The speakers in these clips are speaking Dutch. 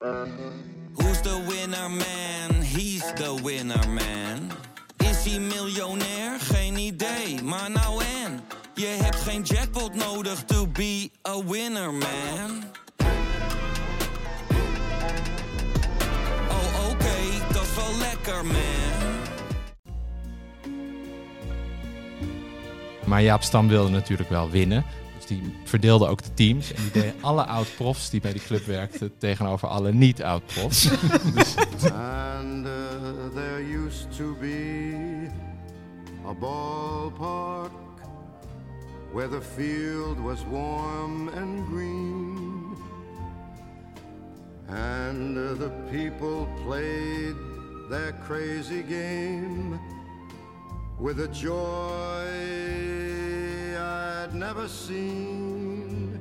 Who's the winner man? He's the winner man. Is hij miljonair? Geen idee, maar nou en. Je hebt geen jackpot nodig to be a winner man. Oh oké, dat is wel lekker man. Maar Jaap Stam wilde natuurlijk wel winnen. Dus die verdeelde ook de teams. En die deed alle oud-profs die bij die club werkten tegenover alle niet-oud-profs. And uh, there used to be a ballpark where the field was warm and green. And uh, the people played their crazy game with a joy I'd never seen.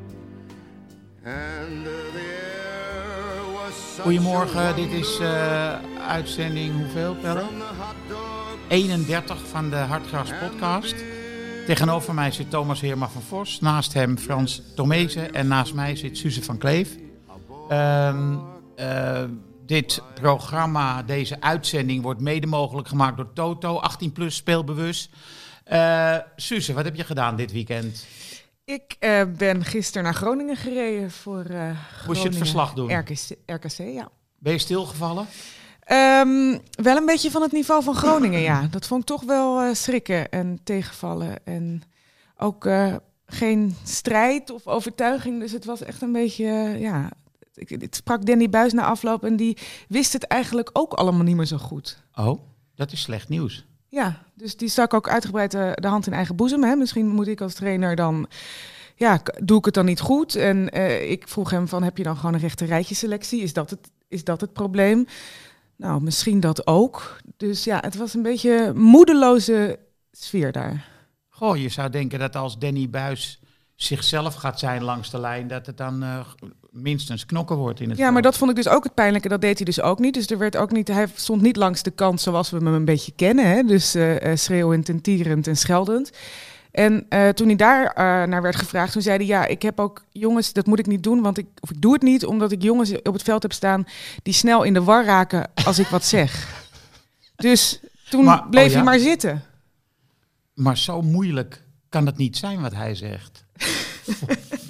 And uh, the air was Goedemorgen, dit is eh, uitzending hoeveel, Pelle? From the hot dog 31 van de Hartgras podcast. Tegenover mij zit Thomas Heerma van Vos, naast hem Frans Tomezen en naast mij zit Suze van Kleef. Eh, dit programma, deze uitzending, wordt mede mogelijk gemaakt door Toto, 18 plus speelbewust. Eh Suze, wat heb je gedaan dit weekend? Ik eh, ben gisteren naar Groningen gereden voor eh Moest je het Groningen verslag doen? RKC, RKC ja. Ben je stilgevallen? Ehm, wel een beetje van het niveau van Groningen, ja. Dat vond ik toch wel schrikken en tegenvallen. En ook geen strijd of overtuiging. Dus het was echt een beetje, ja... Ik, ik sprak Danny Buis na afloop en die wist het eigenlijk ook allemaal niet meer zo goed. Oh, dat is slecht nieuws. Ja, dus die stak ook uitgebreid eh, de hand in eigen boezem. Hè. Misschien moet ik als trainer dan... Ja, doe ik het dan niet goed? En eh, ik vroeg hem van, heb je dan gewoon een rechte? Is dat, het, is dat het probleem? Nou, misschien dat ook. Dus ja, het was een beetje moedeloze sfeer daar. Goh, je zou denken dat als Danny Buis zichzelf gaat zijn langs de lijn, dat het dan eh, minstens knokken wordt in het Ja, maar dat vond ik dus ook het pijnlijke. Dat deed hij dus ook niet. Dus er werd ook niet, hij stond niet langs de kant zoals we hem een beetje kennen. Hè? Dus eh, eh, schreeuwend en tierend en scheldend. En eh, toen hij daar naar werd gevraagd, toen zei hij... ja, ik heb ook jongens, dat moet ik niet doen, want ik, of ik doe het niet... omdat ik jongens op het veld heb staan die snel in de war raken als ik wat zeg. Dus toen Maar- bleef oh ja? hij maar zitten. Maar zo moeilijk kan het niet zijn wat hij zegt.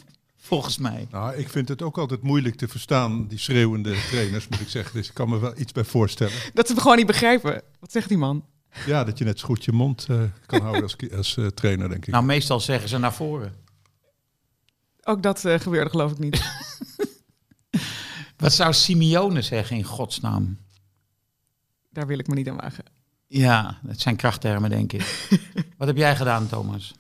Vol- Volgens mij. Nou, ik vind het ook altijd moeilijk te verstaan, die schreeuwende trainers, moet ik zeggen. Dus ik kan me wel iets bij voorstellen. Dat ze het gewoon niet begrijpen. Wat zegt die man? Ja, dat je net zo goed je mond eh, kan houden als, als eh, trainer, denk ik. Nou, meestal zeggen ze naar voren. Ook dat eh, gebeurde geloof ik niet. Wat zou Simeone zeggen in godsnaam? Daar wil ik me niet aan wagen. Ja, dat zijn krachttermen, denk ik. Wat heb jij gedaan, Thomas?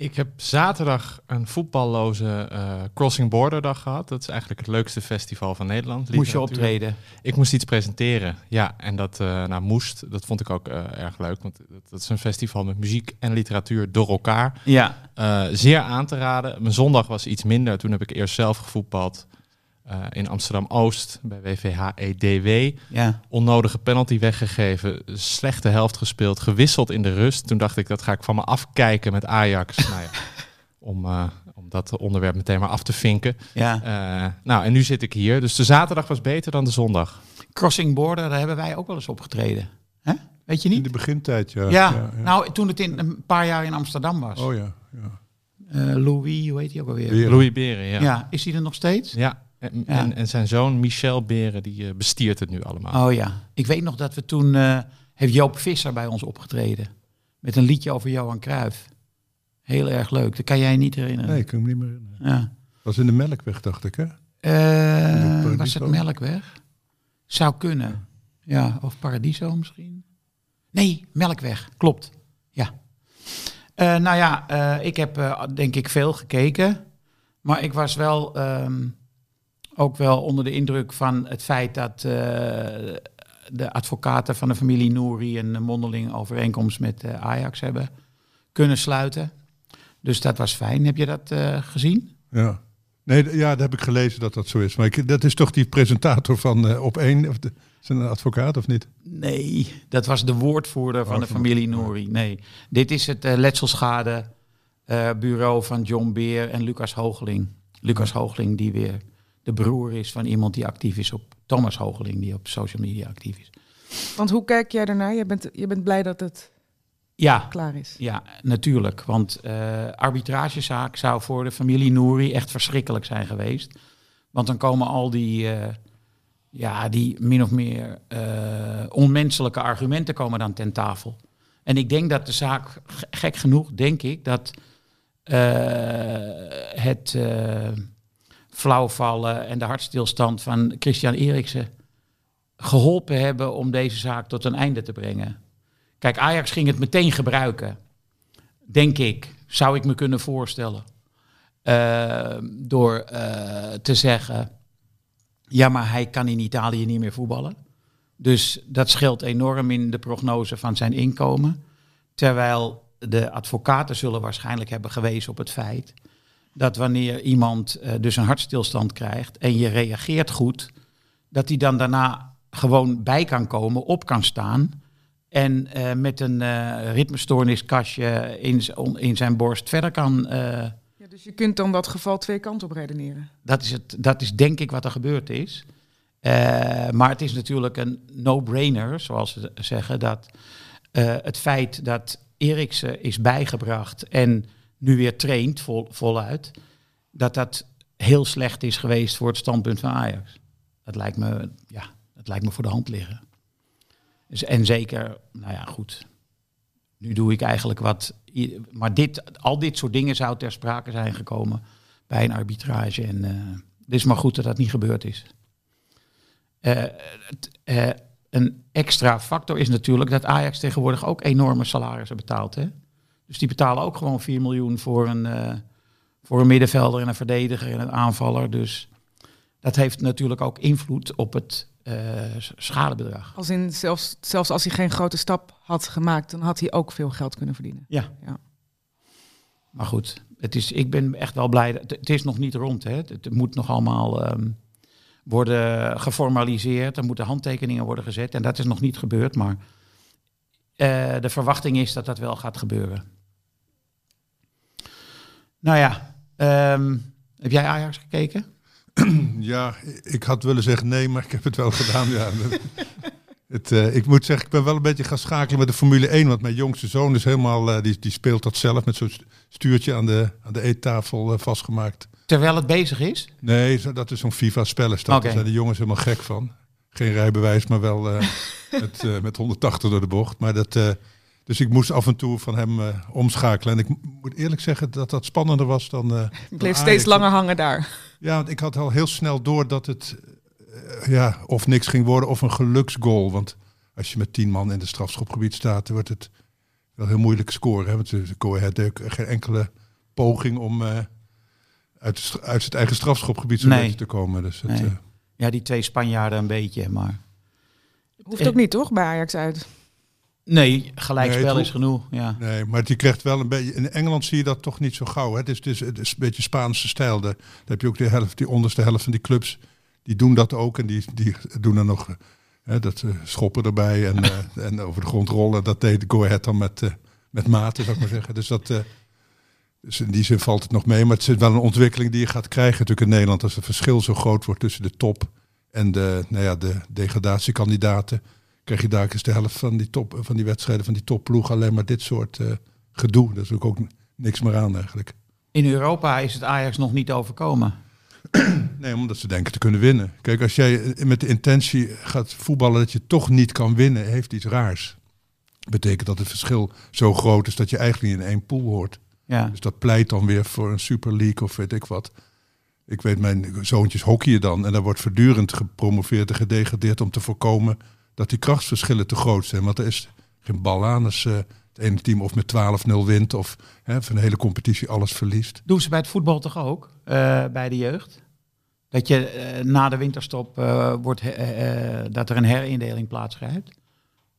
Ik heb zaterdag een voetballoze eh, Crossing Border dag gehad. Dat is eigenlijk het leukste festival van Nederland. Moest je optreden? Ik moest iets presenteren. Ja, en dat eh, nou, moest. Dat vond ik ook eh, erg leuk. Want dat, is een festival met muziek en literatuur door elkaar. Ja. Zeer aan te raden. Mijn zondag was iets minder. Toen heb ik eerst zelf gevoetbald eh, in Amsterdam-Oost bij WVH EDW. Ja. Onnodige penalty weggegeven. Slechte helft gespeeld. Gewisseld in de rust. Toen dacht ik, dat ga ik van me afkijken met Ajax. nou ja, om, eh, om dat onderwerp meteen maar af te vinken. ja. Eh, nou, en nu zit ik hier. Dus de zaterdag was beter dan de zondag. Crossing Border, daar hebben wij ook wel eens opgetreden. Hè? Weet je In niet? de begintijd, ja. Ja, nou, toen het in een paar jaar in Amsterdam was. Oh ja, ja. Eh, Louis, hoe heet hij ook alweer? Beren. Louis Beren, ja. Ja. ja. is hij er nog steeds? En, Ja. En, en zijn zoon Michel Beren, die eh, bestiert het nu allemaal. Oh ja, ik weet nog dat we toen eh, heeft Joop Visser bij ons opgetreden met een liedje over Johan Cruijff. Heel erg leuk. Dat kan jij je niet herinneren. Nee, ik kan me niet meer herinneren. Ja. was in de Melkweg, dacht ik, hè? Eh, was het Melkweg? Zou kunnen. Ja, of Paradiso misschien. Nee, Melkweg. Klopt. Ja. Eh, nou ja, eh, ik heb eh, denk ik veel gekeken. Maar ik was wel ehm, ook wel onder de indruk van het feit dat eh, de advocaten van de familie Nouri een mondeling overeenkomst met eh, Ajax hebben kunnen sluiten. Dus dat was fijn. Heb je dat eh, gezien? Ja. Nee, ja, dat heb ik gelezen dat dat zo is. Maar ik, dat is toch die presentator van Op één, of de, is het een advocaat of niet? Nee, dat was de woordvoerder van Oh, de familie Nouri. Nee, dit is het letselschade bureau van John Beer en Lucas Hoogling. Lucas Hoogling die weer de broer is van iemand die actief is op Thomas Hogeling, die op social media actief is. Want hoe kijk jij daarnaar? Je bent, je bent blij dat het Ja, klaar is. ja natuurlijk. Want eh arbitragezaak zou voor de familie Nouri echt verschrikkelijk zijn geweest. Want dan komen al die, eh, ja, die min of meer eh, onmenselijke argumenten komen dan ten tafel. En ik denk dat de zaak, gek genoeg, denk ik, dat het flauwvallen en de hartstilstand van Christian Eriksen geholpen hebben om deze zaak tot een einde te brengen. Kijk, Ajax ging het meteen gebruiken. Denk ik, zou ik me kunnen voorstellen. Eh, door eh, te zeggen, ja, maar hij kan in Italië niet meer voetballen. Dus dat scheelt enorm in de prognose van zijn inkomen. Terwijl de advocaten zullen waarschijnlijk hebben gewezen op het feit dat wanneer iemand eh, dus een hartstilstand krijgt en je reageert goed, dat hij dan daarna gewoon bij kan komen, op kan staan en eh, met een eh ritmestoorniskastje in, in zijn borst verder kan. Ja, dus je kunt dan dat geval twee kanten op redeneren. dat, is het, dat is denk ik wat er gebeurd is. Maar het is natuurlijk een no-brainer, zoals ze zeggen, dat het feit dat Eriksen is bijgebracht en nu weer traint vol, voluit, dat dat heel slecht is geweest voor het standpunt van Ajax. Dat lijkt me, ja, dat lijkt me voor de hand liggen. Dus, en zeker, nou ja, goed. Nu doe ik eigenlijk wat. Maar dit, al dit soort dingen zou ter sprake zijn gekomen bij een arbitrage. En eh, het is maar goed dat dat niet gebeurd is. Eh, eh, een extra factor is natuurlijk dat Ajax tegenwoordig ook enorme salarissen betaalt. Hè? Dus die betalen ook gewoon 4 miljoen voor een, eh, voor een middenvelder en een verdediger en een aanvaller. Dus dat heeft natuurlijk ook invloed op het eh, schadebedrag. Als in, zelfs, zelfs als hij geen grote stap had gemaakt, dan had hij ook veel geld kunnen verdienen. Ja. Ja. Maar goed, het is, ik ben echt wel blij. dat- Het, is nog niet rond. Hè. Het, het moet nog allemaal ehm, worden geformaliseerd. Er moeten handtekeningen worden gezet. En dat is nog niet gebeurd. Maar eh, de verwachting is dat dat wel gaat gebeuren. Nou ja, ehm, heb jij Ajax gekeken? Ja, ik had willen zeggen nee, maar ik heb het wel gedaan. Ja. Het, eh, ik moet zeggen, ik ben wel een beetje gaan schakelen met de Formule 1. Want mijn jongste zoon is helemaal, eh, die, die speelt dat zelf met zo'n stuurtje aan de, aan de eettafel eh, vastgemaakt. Terwijl het bezig is? Nee, dat is zo'n FIFA-spellenstad. Oké. Daar zijn de jongens helemaal gek van. Geen rijbewijs, maar wel met, met 180 door de bocht. Maar dat, dus ik moest af en toe van hem eh, omschakelen. En ik moet eerlijk zeggen dat dat spannender was dan. eh, Ik bleef steeds langer hangen daar. Ja, want ik had al heel snel door dat het eh, ja, of niks ging worden of een geluksgoal. Want als je met tien man in het strafschopgebied staat, dan wordt het wel heel moeilijk scoren. Hè? Want de geen enkele poging om eh, uit, uit het eigen strafschopgebied zo Nee. beetje te komen. Dus het, Nee. Ja, die twee Spanjaarden een beetje, maar... Hoeft ook niet, toch, bij Ajax uit? Nee, gelijkspel Nee, het is genoeg. Ja. Nee, maar die krijgt wel een beetje. In Engeland zie je dat toch niet zo gauw. Hè? Het, is, het, is, het is een beetje Spaanse stijl. Daar heb je ook de helft, die onderste helft van die clubs. Die doen dat ook. En die, die doen er nog. Hè, dat eh, schoppen erbij en, eh, en over de grond rollen. Dat deed Go Ahead dan met, eh, met mate, zou ik maar zeggen. Dus, dat, dus in die zin valt het nog mee. Maar het is wel een ontwikkeling die je gaat krijgen natuurlijk in Nederland. Als het verschil zo groot wordt tussen de top en de, nou ja, de degradatiekandidaten. Krijg je daar eens de helft van die, top, van die wedstrijden van die topploeg alleen maar dit soort eh, gedoe. Daar is ook, ook niks meer aan eigenlijk. In Europa is het Ajax nog niet overkomen. Nee, omdat ze denken te kunnen winnen. Kijk, als jij met de intentie gaat voetballen dat je toch niet kan winnen, heeft iets raars. Betekent dat het verschil zo groot is dat je eigenlijk niet in één pool hoort. Ja. Dus dat pleit dan weer voor een Super League of weet ik wat. Ik weet, mijn zoontjes hockeyen dan. En daar wordt voortdurend gepromoveerd en gedegradeerd om te voorkomen dat die krachtsverschillen te groot zijn. Want er is geen bal aan als eh, het ene team of met 12-0 wint of hè, van de hele competitie alles verliest. Doen ze bij het voetbal toch ook? eh, bij de jeugd? Dat je eh, na de winterstop eh, wordt dat er een herindeling plaatsgrijpt?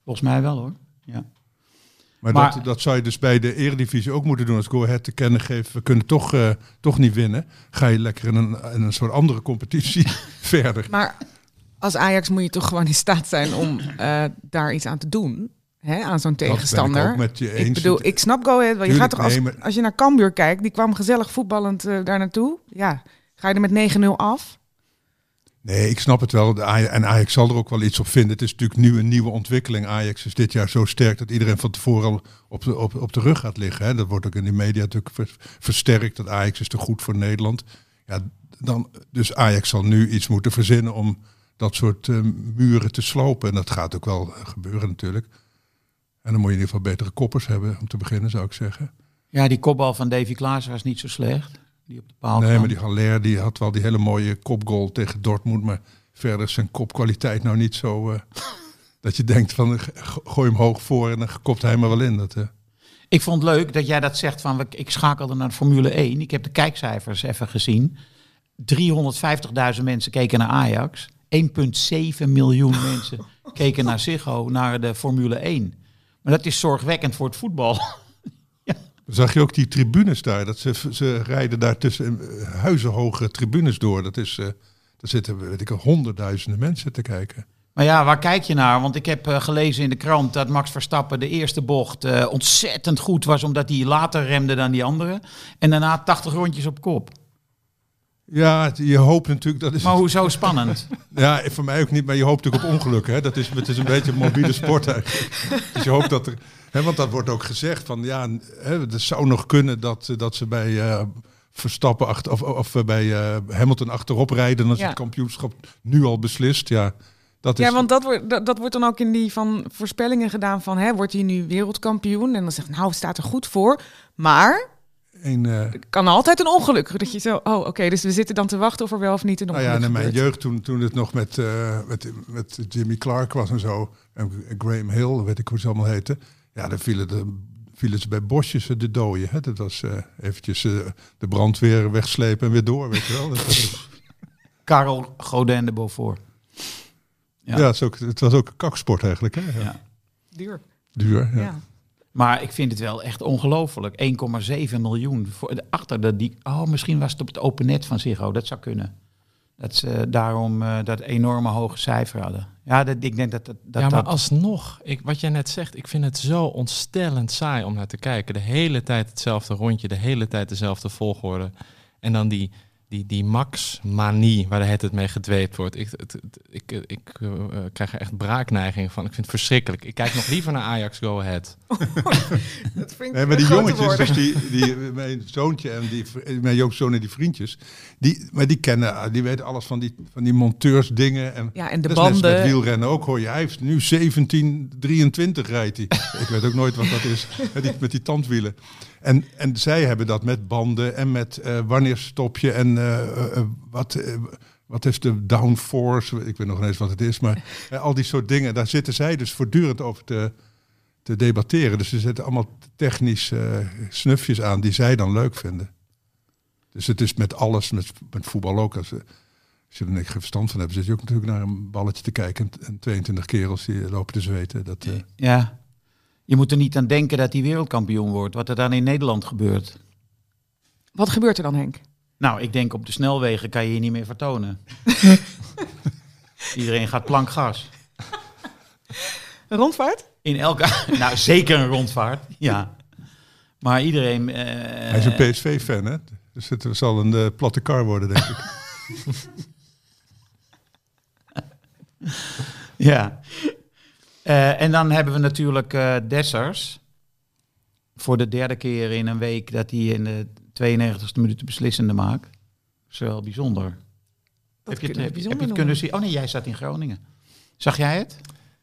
Volgens mij wel hoor. Ja. Maar, Maar- dat, dat zou je dus bij de Eredivisie ook moeten doen. Als Go Ahead te kennen geeft, we kunnen toch, eh, toch niet winnen. Ga je lekker in een, in een soort andere competitie verder. Maar als Ajax moet je toch gewoon in staat zijn om eh, daar iets aan te doen. Hè, aan zo'n ben ik tegenstander. ook met je Ik eens. bedoel, ik snap Go Ahead wel. Je gaat toch als, nee, als je naar Cambuur kijkt, die kwam gezellig voetballend eh, daar naartoe. Ja, ga je er met 9-0 af? Nee, ik snap het wel. En Ajax zal er ook wel iets op vinden. Het is natuurlijk nu een nieuwe ontwikkeling. Ajax is dit jaar zo sterk dat iedereen van tevoren al op de, op, op de rug gaat liggen. Hè. Dat wordt ook in de media natuurlijk ver- versterkt. Dat Ajax is te goed voor Nederland. Ja, dan, dus Ajax zal nu iets moeten verzinnen om dat soort eh, muren te slopen. En dat gaat ook wel gebeuren natuurlijk. En dan moet je in ieder geval betere koppers hebben om te beginnen, zou ik zeggen. Ja, die kopbal van Davy Klaassen was niet zo slecht. Die op de paal Nee, kwam. maar die Haller die had wel die hele mooie kopgoal tegen Dortmund. Maar verder is zijn kopkwaliteit nou niet zo... eh, dat je denkt van gooi hem hoog voor en dan kopt hij maar wel in. Dat, eh. Ik vond het leuk dat jij dat zegt van ik schakelde naar Formule 1. Ik heb de kijkcijfers even gezien. 350.000 mensen keken naar Ajax. 1,7 miljoen mensen keken naar Ziggo, naar de Formule 1. Maar dat is zorgwekkend voor het voetbal. Zag je ook die tribunes daar? Dat ze, ze rijden daar tussen eh, huizenhoge tribunes door. Dat is, eh daar zitten weet ik, honderdduizenden mensen te kijken. Maar ja, waar kijk je naar? Want ik heb eh, gelezen in de krant dat Max Verstappen de eerste bocht ontzettend goed was, omdat hij later remde dan die anderen. En daarna 80 rondjes op kop. Ja, je hoopt natuurlijk dat is. Maar hoezo spannend? Ja, voor mij ook niet, maar je hoopt natuurlijk op ongeluk. Hè? Dat is, het is een beetje een mobiele sport eigenlijk. Dus je hoopt dat er. Hè, want dat wordt ook gezegd van ja, hè, het zou nog kunnen dat, eh, dat ze bij eh, Verstappen achter, of, of eh, bij eh, Hamilton achterop rijden. Dan is Ja. het kampioenschap nu al beslist. Ja, dat is. Ja, want dat wordt, dat, dat wordt dan ook in die van voorspellingen gedaan van, hè, wordt hij nu wereldkampioen? En dan zegt, nou, het staat er goed voor. Maar een, eh, kan altijd een ongeluk. Dat je zo, oh, oké, dus we zitten dan te wachten of er wel of niet een Nou ongeluk ja, in mijn jeugd, toen, toen het nog met, eh, met, met Jimmy Clark was en zo, en Graham Hill, weet ik hoe ze allemaal heten, ja, dan vielen, de, vielen ze bij bosjes eh, de dooien. Hè? Dat was eh, eventjes eh, de brandweer wegslepen en weer door, weet je wel. Dat, was- Karel Godin de Beaufort. ja, Ja. het, is ook, het was ook een kaksport eigenlijk. Hè? Ja. Ja. Duur. Duur, ja. Ja. Maar ik vind het wel echt ongelooflijk. 1,7 miljoen. Voor de, achter de, die, oh, misschien was het op het open net van Ziggo. Dat zou kunnen. Dat ze daarom eh, dat enorme hoge cijfer hadden. Ja, dat, ik denk dat dat... dat, ja, maar dat- alsnog, ik, wat jij net zegt, ik vind het zo ontstellend saai om naar te kijken. De hele tijd hetzelfde rondje, de hele tijd dezelfde volgorde. En dan die, die, die max-manie waar de het het mee gedweept wordt. Ik, het, het- ik, ik, eh, krijg er echt braakneiging van. Ik vind het verschrikkelijk. Ik kijk nog liever naar Ajax Go Ahead. Dat vind ik Nee, maar die jongetjes, dus die, die, mijn zoontje en die, mijn jongzoon en die vriendjes, die, maar die kennen, die weten alles van die, van die monteursdingen. En Ja, en de dat is net als banden. met wielrennen ook hoor je. Hij heeft nu 1723 rijdt hij. Ik weet ook nooit wat dat is. Met die, met die tandwielen. En, en zij hebben dat met banden en met eh, wanneer stop je en eh, eh, wat, wat is de downforce. Ik weet nog niet eens wat het is. Maar al die soort dingen. Daar zitten zij dus voortdurend over te, te debatteren. Dus ze zetten allemaal technisch eh, snufjes aan die zij dan leuk vinden. Dus het is met alles, met, voetbal ook. Als, als je er niks verstand van hebt, zit je ook natuurlijk naar een balletje te kijken. En, en 22 kerels die lopen te zweten. Dat, Ja. Je moet er niet aan denken dat hij wereldkampioen wordt. Wat er dan in Nederland gebeurt. Wat gebeurt er dan, Henk? Nou, ik denk op de snelwegen kan je je niet meer vertonen. Iedereen gaat plankgas. Een rondvaart? In elke... nou, zeker een rondvaart. Ja. Maar iedereen... eh, hij is een PSV-fan, hè? Dus het zal een eh, platte kar worden, denk ik. Ja. Eh, en dan hebben we natuurlijk eh Dessers. Voor de derde keer in een week dat hij in de 92e minuut de beslissende maakt. Dat is wel bijzonder. Dat heb je het, heb, bijzonder heb je het kunnen zien? Oh nee, jij zat in Groningen. Zag jij het?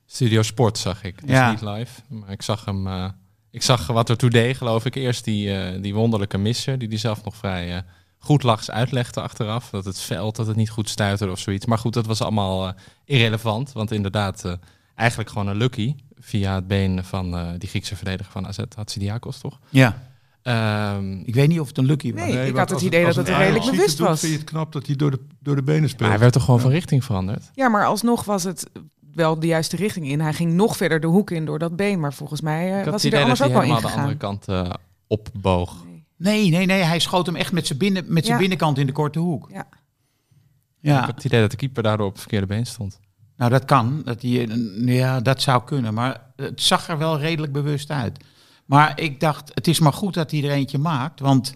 Studio Sport zag ik. Dus Ja. niet live. Maar ik zag hem. eh, ik zag wat er toe deed, geloof ik. Eerst die, eh, die wonderlijke misser, die hij zelf nog vrij eh, goed lachs uitlegde achteraf. Dat het veld, dat het niet goed stuiterde of zoiets. Maar goed, dat was allemaal irrelevant. Want inderdaad, eh, eigenlijk gewoon een lucky. Via het been van eh, die Griekse verdediger van AZ, Hatsidiakos, toch? Ja. Ehm, Ik weet niet of het een lucky was. Nee. ik had het idee dat het een redelijk bewust was. Vind je het knap dat hij door de, door de benen speelt? maar hij werd toch gewoon van richting veranderd? Ja, maar alsnog was het wel de juiste richting in. Hij ging nog verder de hoek in door dat been. Maar volgens mij eh, ik had was hij er anders hij ook wel helemaal de andere kant eh, opboog. Nee, nee, nee. Hij schoot hem echt met zijn, binnen, met zijn Ja. binnenkant in de korte hoek. Ja. Ik Ja, had het idee dat de keeper daardoor op het verkeerde been stond. Nou dat kan. Dat, die, ja, dat zou kunnen. Maar het zag er wel redelijk bewust uit. Maar ik dacht, het is maar goed dat hij er eentje maakt. Want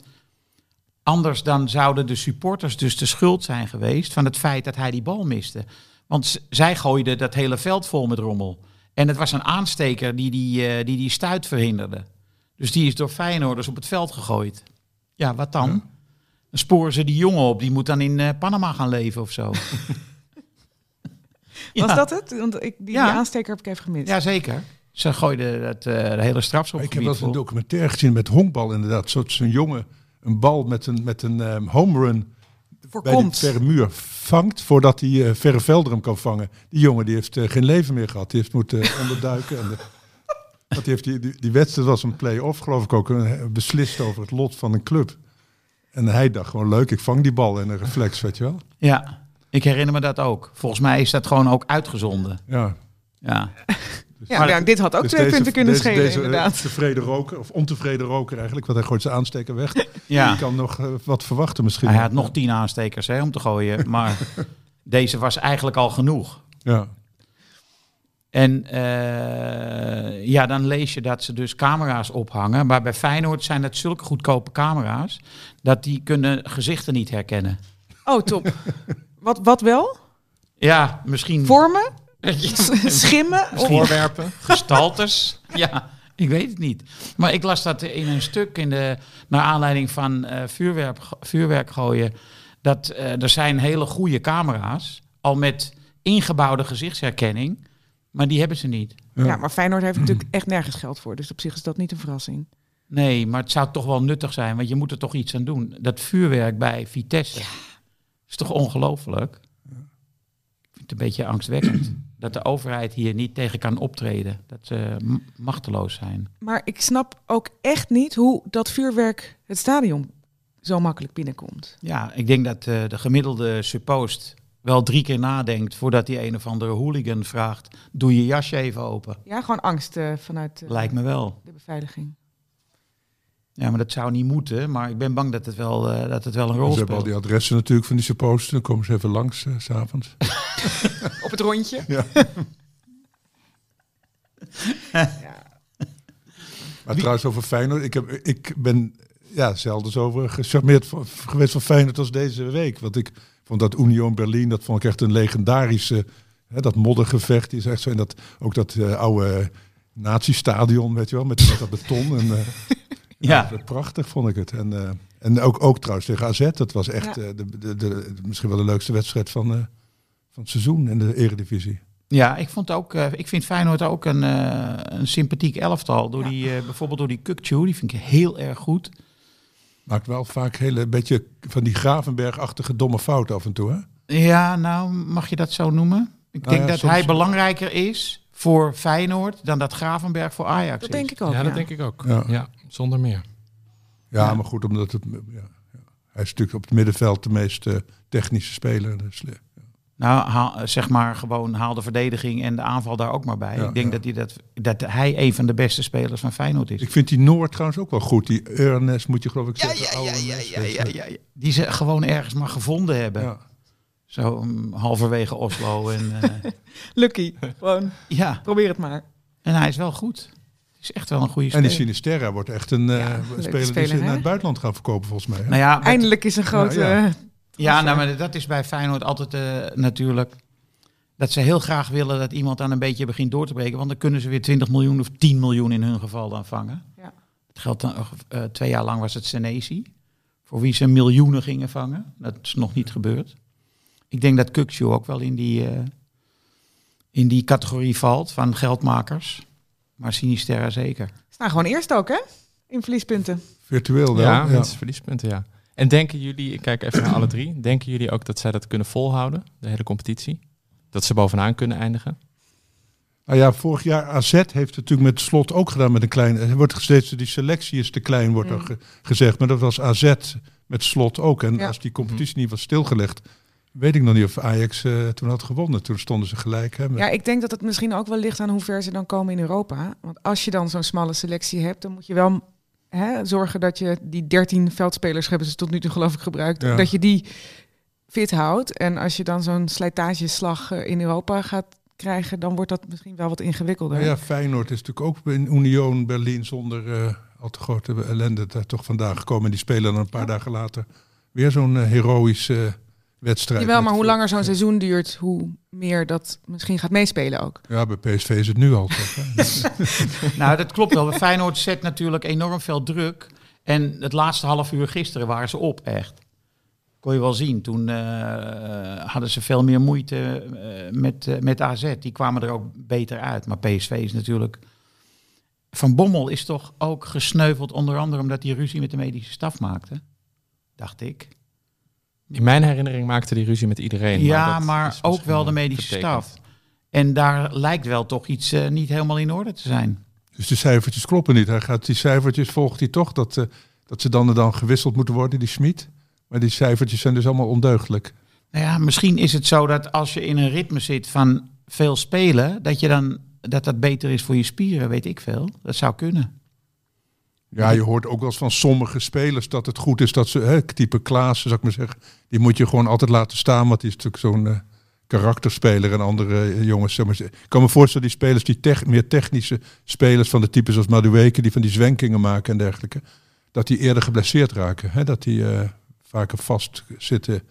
Anders dan zouden de supporters dus de schuld zijn geweest van het feit dat hij die bal miste. Want zij gooiden dat hele veld vol met rommel. En het was een aansteker die die, eh, die, die stuit verhinderde. Dus die is door Feyenoorders op het veld gegooid. Ja, wat dan? Dan sporen ze die jongen op. Die moet dan in eh, Panama gaan leven of zo. Was Ja. dat het? Want ik, die, Ja. die aansteker heb ik even gemist. Jazeker. Ze gooiden het eh, de hele Ik heb eens een documentaire gezien met honkbal inderdaad. Zo- Zo'n jongen een bal met een, met een ehm, home run bij de Voorkomt. verre muur vangt voordat hij eh, verre velder hem kan vangen. Die jongen die heeft eh, geen leven meer gehad. Die heeft moeten onderduiken. En de, want die, heeft die, die, die wedstrijd was een play-off geloof ik ook. eh, beslist over het lot van een club. En hij dacht gewoon leuk, ik vang die bal in een reflex, weet je wel. Ja, ik herinner me dat ook. Volgens mij is dat gewoon ook uitgezonden. Ja. Ja, Ja, Maar ja, dat- dit had ook Dus twee deze- punten kunnen deze- schelen, deze, eh, inderdaad. tevreden roker, of ontevreden roker eigenlijk, want hij gooit zijn aansteker weg. ja. Die kan nog eh, wat verwachten misschien. hij had nog tien aanstekers hè, om te gooien. Maar deze was eigenlijk al genoeg. Ja. En eh, ja, dan lees je dat ze dus camera's ophangen. Maar bij Feyenoord zijn dat zulke goedkope camera's... dat die kunnen gezichten niet herkennen. Oh, top. Wat, wat wel? Ja, misschien Vormen? Schimmen? Of- Voorwerpen. gestaltes. ja, ik weet het niet. Maar ik las dat in een stuk in de, naar aanleiding van eh, vuurwerk, vuurwerk gooien. Dat eh, er zijn hele goede camera's, al met ingebouwde gezichtsherkenning. Maar die hebben ze niet. Ja, maar Feyenoord heeft natuurlijk echt nergens geld voor. Dus op zich is dat niet een verrassing. Nee, maar het zou toch wel nuttig zijn, want je moet er toch iets aan doen. Dat vuurwerk bij Vitesse is toch ongelooflijk? Ik vind het een beetje angstwekkend. dat de overheid hier niet tegen kan optreden. Dat ze machteloos zijn. Maar ik snap ook echt niet hoe dat vuurwerk het stadion zo makkelijk binnenkomt. Ja, ik denk dat eh, de gemiddelde suppost wel drie keer nadenkt voordat hij een of andere hooligan vraagt: doe je jasje even open. Ja, gewoon angst eh, vanuit eh, Lijkt me wel. de beveiliging. Ja, maar dat zou niet moeten. Maar ik ben bang dat het wel, eh, dat het wel een Ze rol hebben al speelt. die adressen natuurlijk van die supposten. Dan komen ze even langs eh, s s'avonds. Op het rondje. Ja. Maar trouwens over Feyenoord. Ik, heb, ik ben ja, zelden zo over gecharmeerd van- geweest van Feyenoord als deze week. Want ik vond dat Union Berlin, dat vond ik echt een legendarische... Hè, dat moddergevecht die is echt zo. En dat, ook dat eh, oude nazi-stadion, weet je wel, met, met dat beton. En, eh, Ja. ja. Prachtig vond ik het. En, eh, en ook, ook trouwens tegen AZ. Dat was echt Ja. eh, de, de, de, misschien wel de leukste wedstrijd van, eh, van het seizoen in de eredivisie. Ja, ik, vond ook, ik vind Feyenoord ook een, eh, een sympathiek elftal. Door die, eh, bijvoorbeeld door die Kukcu, die vind ik heel erg goed. Maakt wel vaak hele beetje van die Gravenberg-achtige domme fouten af en toe. Hè? Ja, nou, mag je dat zo noemen? Ik Nou denk ja, dat soms- hij belangrijker is voor Feyenoord dan dat Gravenberg voor Ajax Dat is. denk ik ook. Ja, dat denk ik ook. Ja. Ja, zonder meer. Ja, Ja. maar goed, omdat het, ja, ja. hij is natuurlijk op het middenveld de meest eh, technische speler. Dus, Nou, haal- zeg maar gewoon haal de verdediging en de aanval daar ook maar bij. Ja, ik denk ja. dat, hij dat, dat hij een van de beste spelers van Feyenoord is. ik vind die Noord trouwens ook wel goed. Die Ernest moet je geloof ik zeggen. mens, weet je. ja, ja. Die ze gewoon ergens maar gevonden hebben. Ja. Zo um, halverwege Oslo. En, eh, Lucky. Gewoon, ja, probeer het maar. en hij is wel goed. Het is echt wel een goede En speler. die Sinisterra wordt echt een eh, speler die ze hè? naar het buitenland gaan verkopen volgens mij. hè? Nou ja, met- Eindelijk is een grote... ja. Ja, nou, maar dat is bij Feyenoord altijd eh, natuurlijk. Dat ze heel graag willen dat iemand dan een beetje begint door te breken. Want dan kunnen ze weer 20 miljoen of 10 miljoen in hun geval dan vangen. Ja. Het geldt dan, eh, twee jaar lang was het Senesi. Voor wie ze miljoenen gingen vangen. Dat is nog niet gebeurd. Ik denk dat Kukcu ook wel in die, eh, in die categorie valt van geldmakers. Maar Sinisterra zeker. staan gewoon eerst ook, hè? In verliespunten. Virtueel wel. Ja, verliespunten, ja. En denken jullie, ik kijk even naar alle drie, denken jullie ook dat zij dat kunnen volhouden, de hele competitie? Dat ze bovenaan kunnen eindigen? Nou ja, vorig jaar AZ heeft het natuurlijk met slot ook gedaan met een klein. Er wordt steeds die selectie is te klein, wordt er Mm. ge- gezegd. Maar dat was AZ met slot ook. En Ja. als die competitie niet was stilgelegd, weet ik nog niet of Ajax eh, toen had gewonnen. Toen stonden ze gelijk. Hè, met- Ja, ik denk dat het misschien ook wel ligt aan hoe ver ze dan komen in Europa. Want als je dan zo'n smalle selectie hebt, dan moet je wel hè, zorgen dat je die 13 veldspelers hebben ze tot nu toe geloof ik gebruikt, Ja. dat je die fit houdt. En als je dan zo'n slijtageslag eh, in Europa gaat krijgen, dan wordt dat misschien wel wat ingewikkelder. Nou ja, Feyenoord is natuurlijk ook in Union Berlin zonder eh, al te grote ellende daar toch vandaan gekomen. En die spelen dan een paar dagen later weer zo'n heroïsche wedstrijd. Jawel, maar hoe langer zo'n seizoen duurt, hoe meer dat misschien gaat meespelen ook. Ja, bij PSV is het nu al? Nou, dat klopt wel. Feyenoord zet natuurlijk enorm veel druk. En het laatste half uur gisteren waren ze op, echt. Kon je wel zien. Toen eh, hadden ze veel meer moeite eh, met, eh, met AZ. Die kwamen er ook beter uit. Maar PSV is natuurlijk... Van Bommel is toch ook gesneuveld, onder andere omdat hij ruzie met de medische staf maakte. Dacht ik. In mijn herinnering maakte die ruzie met iedereen. ja, dat maar is ook wel de medische vertekend. staf. En daar lijkt wel toch iets eh, niet helemaal in orde te zijn. Dus de cijfertjes kloppen niet. Hij gaat die cijfertjes, volgt hij toch, dat, eh, dat ze dan en dan gewisseld moeten worden, die Schmid. Maar die cijfertjes zijn dus allemaal ondeugdelijk. Nou ja, misschien is het zo dat als je in een ritme zit van veel spelen, dat je dan dat dat beter is voor je spieren, weet ik veel. Dat zou kunnen. Ja, je hoort ook wel eens van sommige spelers dat het goed is dat ze, hè, type Klaas, zou ik maar zeggen, die moet je gewoon altijd laten staan, want die is natuurlijk zo'n eh, karakterspeler en andere eh, jongens. Zeg maar, ik kan me voorstellen, die spelers, die meer technische spelers van de type zoals Madueke, die van die zwenkingen maken en dergelijke, dat die eerder geblesseerd raken. Hè, dat die eh, vaker vast zitten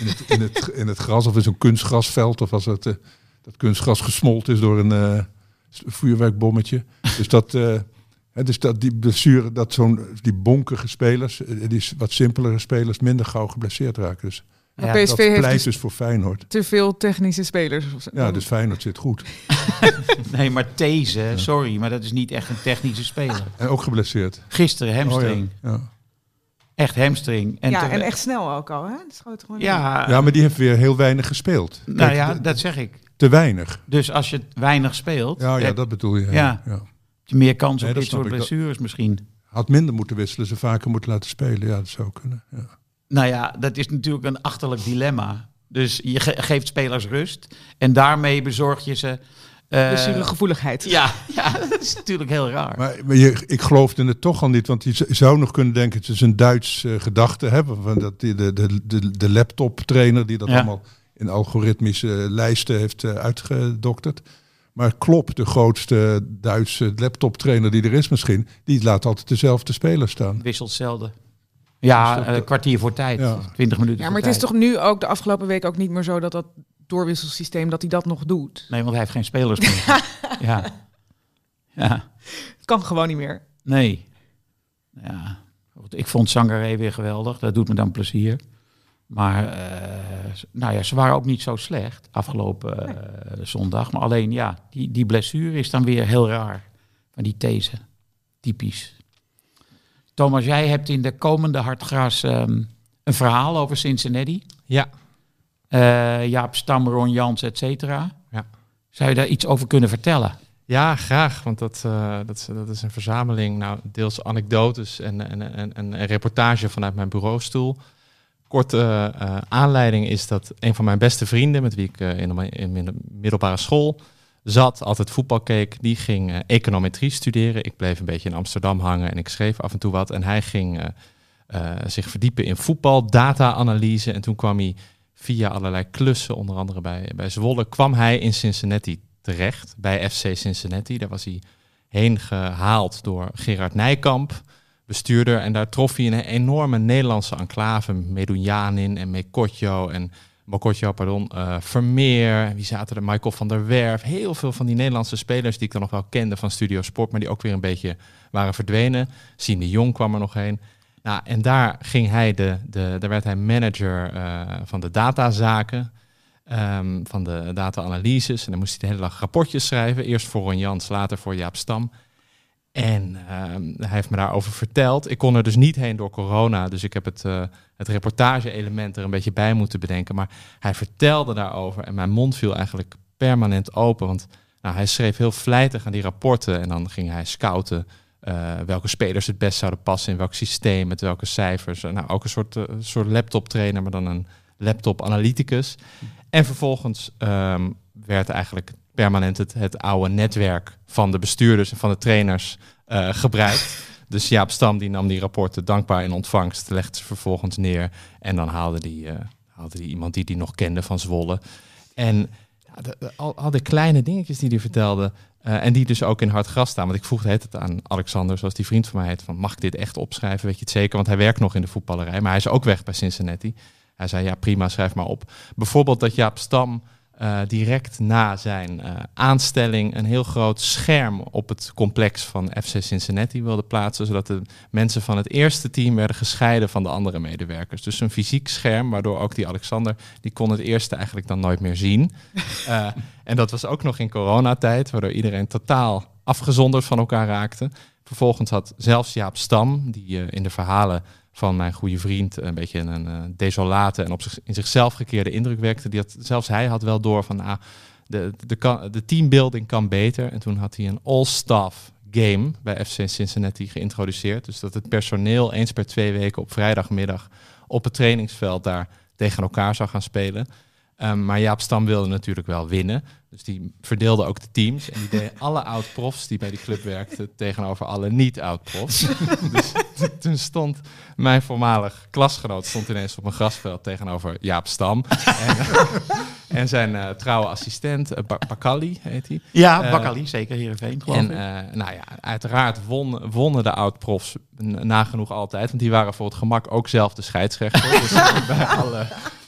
in het, in, het, in het gras of in zo'n kunstgrasveld, of als het, dat kunstgras gesmolten is door een vuurwerkbommetje. Dus dat... Hè, dus dat die blessure, dat zo'n die bonkige spelers, eh, die wat simpelere spelers, minder gauw geblesseerd raken. Dus Ja, PSV dat heeft pleit dus dus voor Feyenoord. te veel technische spelers. Ja, dus Feyenoord zit goed. Nee, maar These, sorry, maar dat is niet echt een technische speler. En ook geblesseerd. Gisteren hamstring. Oh, ja. Ja. Echt hamstring. En ja, en echt snel ook al. Hè? Het schoot gewoon in. Ja, ja, maar die heeft weer heel weinig gespeeld. nou Kijk, ja, dat zeg ik. Te weinig. Dus als je weinig speelt, Ja, ja dat bedoel je. Ja. Meer kans op dit soort blessures misschien. Had minder moeten wisselen, ze vaker moeten laten spelen. Ja, dat zou kunnen. Ja. Nou ja, dat is natuurlijk een achterlijk dilemma. Dus je ge- geeft spelers rust en daarmee bezorg je ze... eh, Blessuregevoeligheid. ja, ja, dat is natuurlijk heel raar. Maar, maar je, ik geloofde het toch al niet, want je zou nog kunnen denken, het is een Duits eh, gedachte hebben, van dat die, de, de, de, de laptop trainer die dat Ja. allemaal in algoritmische lijsten heeft eh, uitgedokterd. Maar Klopp, de grootste Duitse laptop trainer die er is misschien, die laat altijd dezelfde speler staan. Wisselt zelden. Ja, Dus dat- een kwartier voor tijd. Ja. 20 minuten Ja, voor maar het is toch nu ook de afgelopen week ook niet meer zo dat dat doorwisselsysteem dat hij dat nog doet. Nee, want hij heeft geen spelers meer. ja. Ja. Het kan gewoon niet meer. Nee. Ja. Ik vond Sangaré weer geweldig. Dat doet me dan plezier. Maar eh, nou ja, ze waren ook niet zo slecht afgelopen eh, zondag. Maar alleen ja, die, die blessure is dan weer heel raar. Van die these. Typisch. Thomas, jij hebt in de komende Hartgras ehm, een verhaal over Cincinnati. Ja, Eh, Jaap Stam, Ron Jans, et cetera. Ja. Zou je daar iets over kunnen vertellen? Ja, graag. Want dat, dat, is, dat is een verzameling, nou, deels anekdotes en, en, en, en een reportage vanuit mijn bureaustoel. Korte eh, aanleiding is dat een van mijn beste vrienden, met wie ik eh, in, de- in middelbare school zat, altijd voetbal keek, die ging eh, econometrie studeren. Ik bleef een beetje in Amsterdam hangen en ik schreef af en toe wat. En hij ging zich verdiepen in voetbal, data-analyse. En toen kwam hij via allerlei klussen, onder andere bij, bij Zwolle, kwam hij in Cincinnati terecht, bij FC Cincinnati. Daar was hij heen gehaald door Gerard Nijkamp, bestuurder. En daar trof hij een enorme Nederlandse enclave, Medunjanin en Mekotjo en Mokotjo, pardon, eh, Vermeer. Wie zaten er? Michael van der Werf. Heel veel van die Nederlandse spelers die ik dan nog wel kende van Studio Sport, maar die ook weer een beetje waren verdwenen. Sien de Jong kwam er nog heen. Nou, en daar ging hij de, de daar werd hij manager eh, van de datazaken, ehm, van de data-analyses. En dan moest hij de hele dag rapportjes schrijven. Eerst voor Ron Jans, later voor Jaap Stam. En ehm, hij heeft me daarover verteld. Ik kon er dus niet heen door corona, dus ik heb het, eh, het reportage-element er een beetje bij moeten bedenken. Maar hij vertelde daarover en mijn mond viel eigenlijk permanent open. Want nou, hij schreef heel vlijtig aan die rapporten en dan ging hij scouten eh, welke spelers het best zouden passen in welk systeem, met welke cijfers. Nou, ook een soort, eh, soort laptop trainer, maar dan een laptop analyticus. En vervolgens ehm, werd eigenlijk permanent het, het oude netwerk van de bestuurders en van de trainers eh, gebruikt. Dus Jaap Stam die nam die rapporten dankbaar in ontvangst, legde ze vervolgens neer en dan haalde die, eh, haalde die iemand die die nog kende van Zwolle. En ja, Ja, de- de- al, al de kleine dingetjes die hij vertelde. eh, en die dus ook in hard gras staan. Want ik vroeg het het aan Alexander, zoals die vriend van mij heet. Van, mag ik dit echt opschrijven? Weet je het zeker? Want hij werkt nog in de voetballerij. Maar hij is ook weg bij Cincinnati. Hij zei, ja prima, schrijf maar op. Bijvoorbeeld dat Jaap Stam eh, direct na zijn eh, aanstelling... een heel groot scherm op het complex van FC Cincinnati wilde plaatsen. Zodat de mensen van het eerste team werden gescheiden van de andere medewerkers. Dus een fysiek scherm, waardoor ook die Alexander... die kon het eerste eigenlijk dan nooit meer zien. Eh, en dat was ook nog in coronatijd, waardoor iedereen totaal afgezonderd van elkaar raakte. Vervolgens had zelfs Jaap Stam, die in de verhalen van mijn goede vriend een beetje een eh, desolate en op zich, in zichzelf gekeerde indruk wekte. Die had, zelfs hij had wel door van ah, de, de, de teambuilding kan beter. En toen had hij een all-staff game bij FC Cincinnati geïntroduceerd. Dus dat het personeel eens per twee weken op vrijdagmiddag op het trainingsveld daar tegen elkaar zou gaan spelen. Ehm, maar Jaap Stam wilde natuurlijk wel winnen. Dus die verdeelde ook de teams. En die deed alle oud-profs die bij die club werkten tegenover alle niet-oud-profs. dus toen stond mijn voormalig klasgenoot stond ineens op een grasveld tegenover Jaap Stam. en, en zijn eh, trouwe assistent, uh, Bakali heet hij. Ja, Eh, Bakali, zeker Heerenveen, geloof En ik. nou ja, uiteraard won, wonnen de oud-profs nagenoeg altijd. Want die waren voor het gemak ook zelf de scheidsrechter. dus bij alle,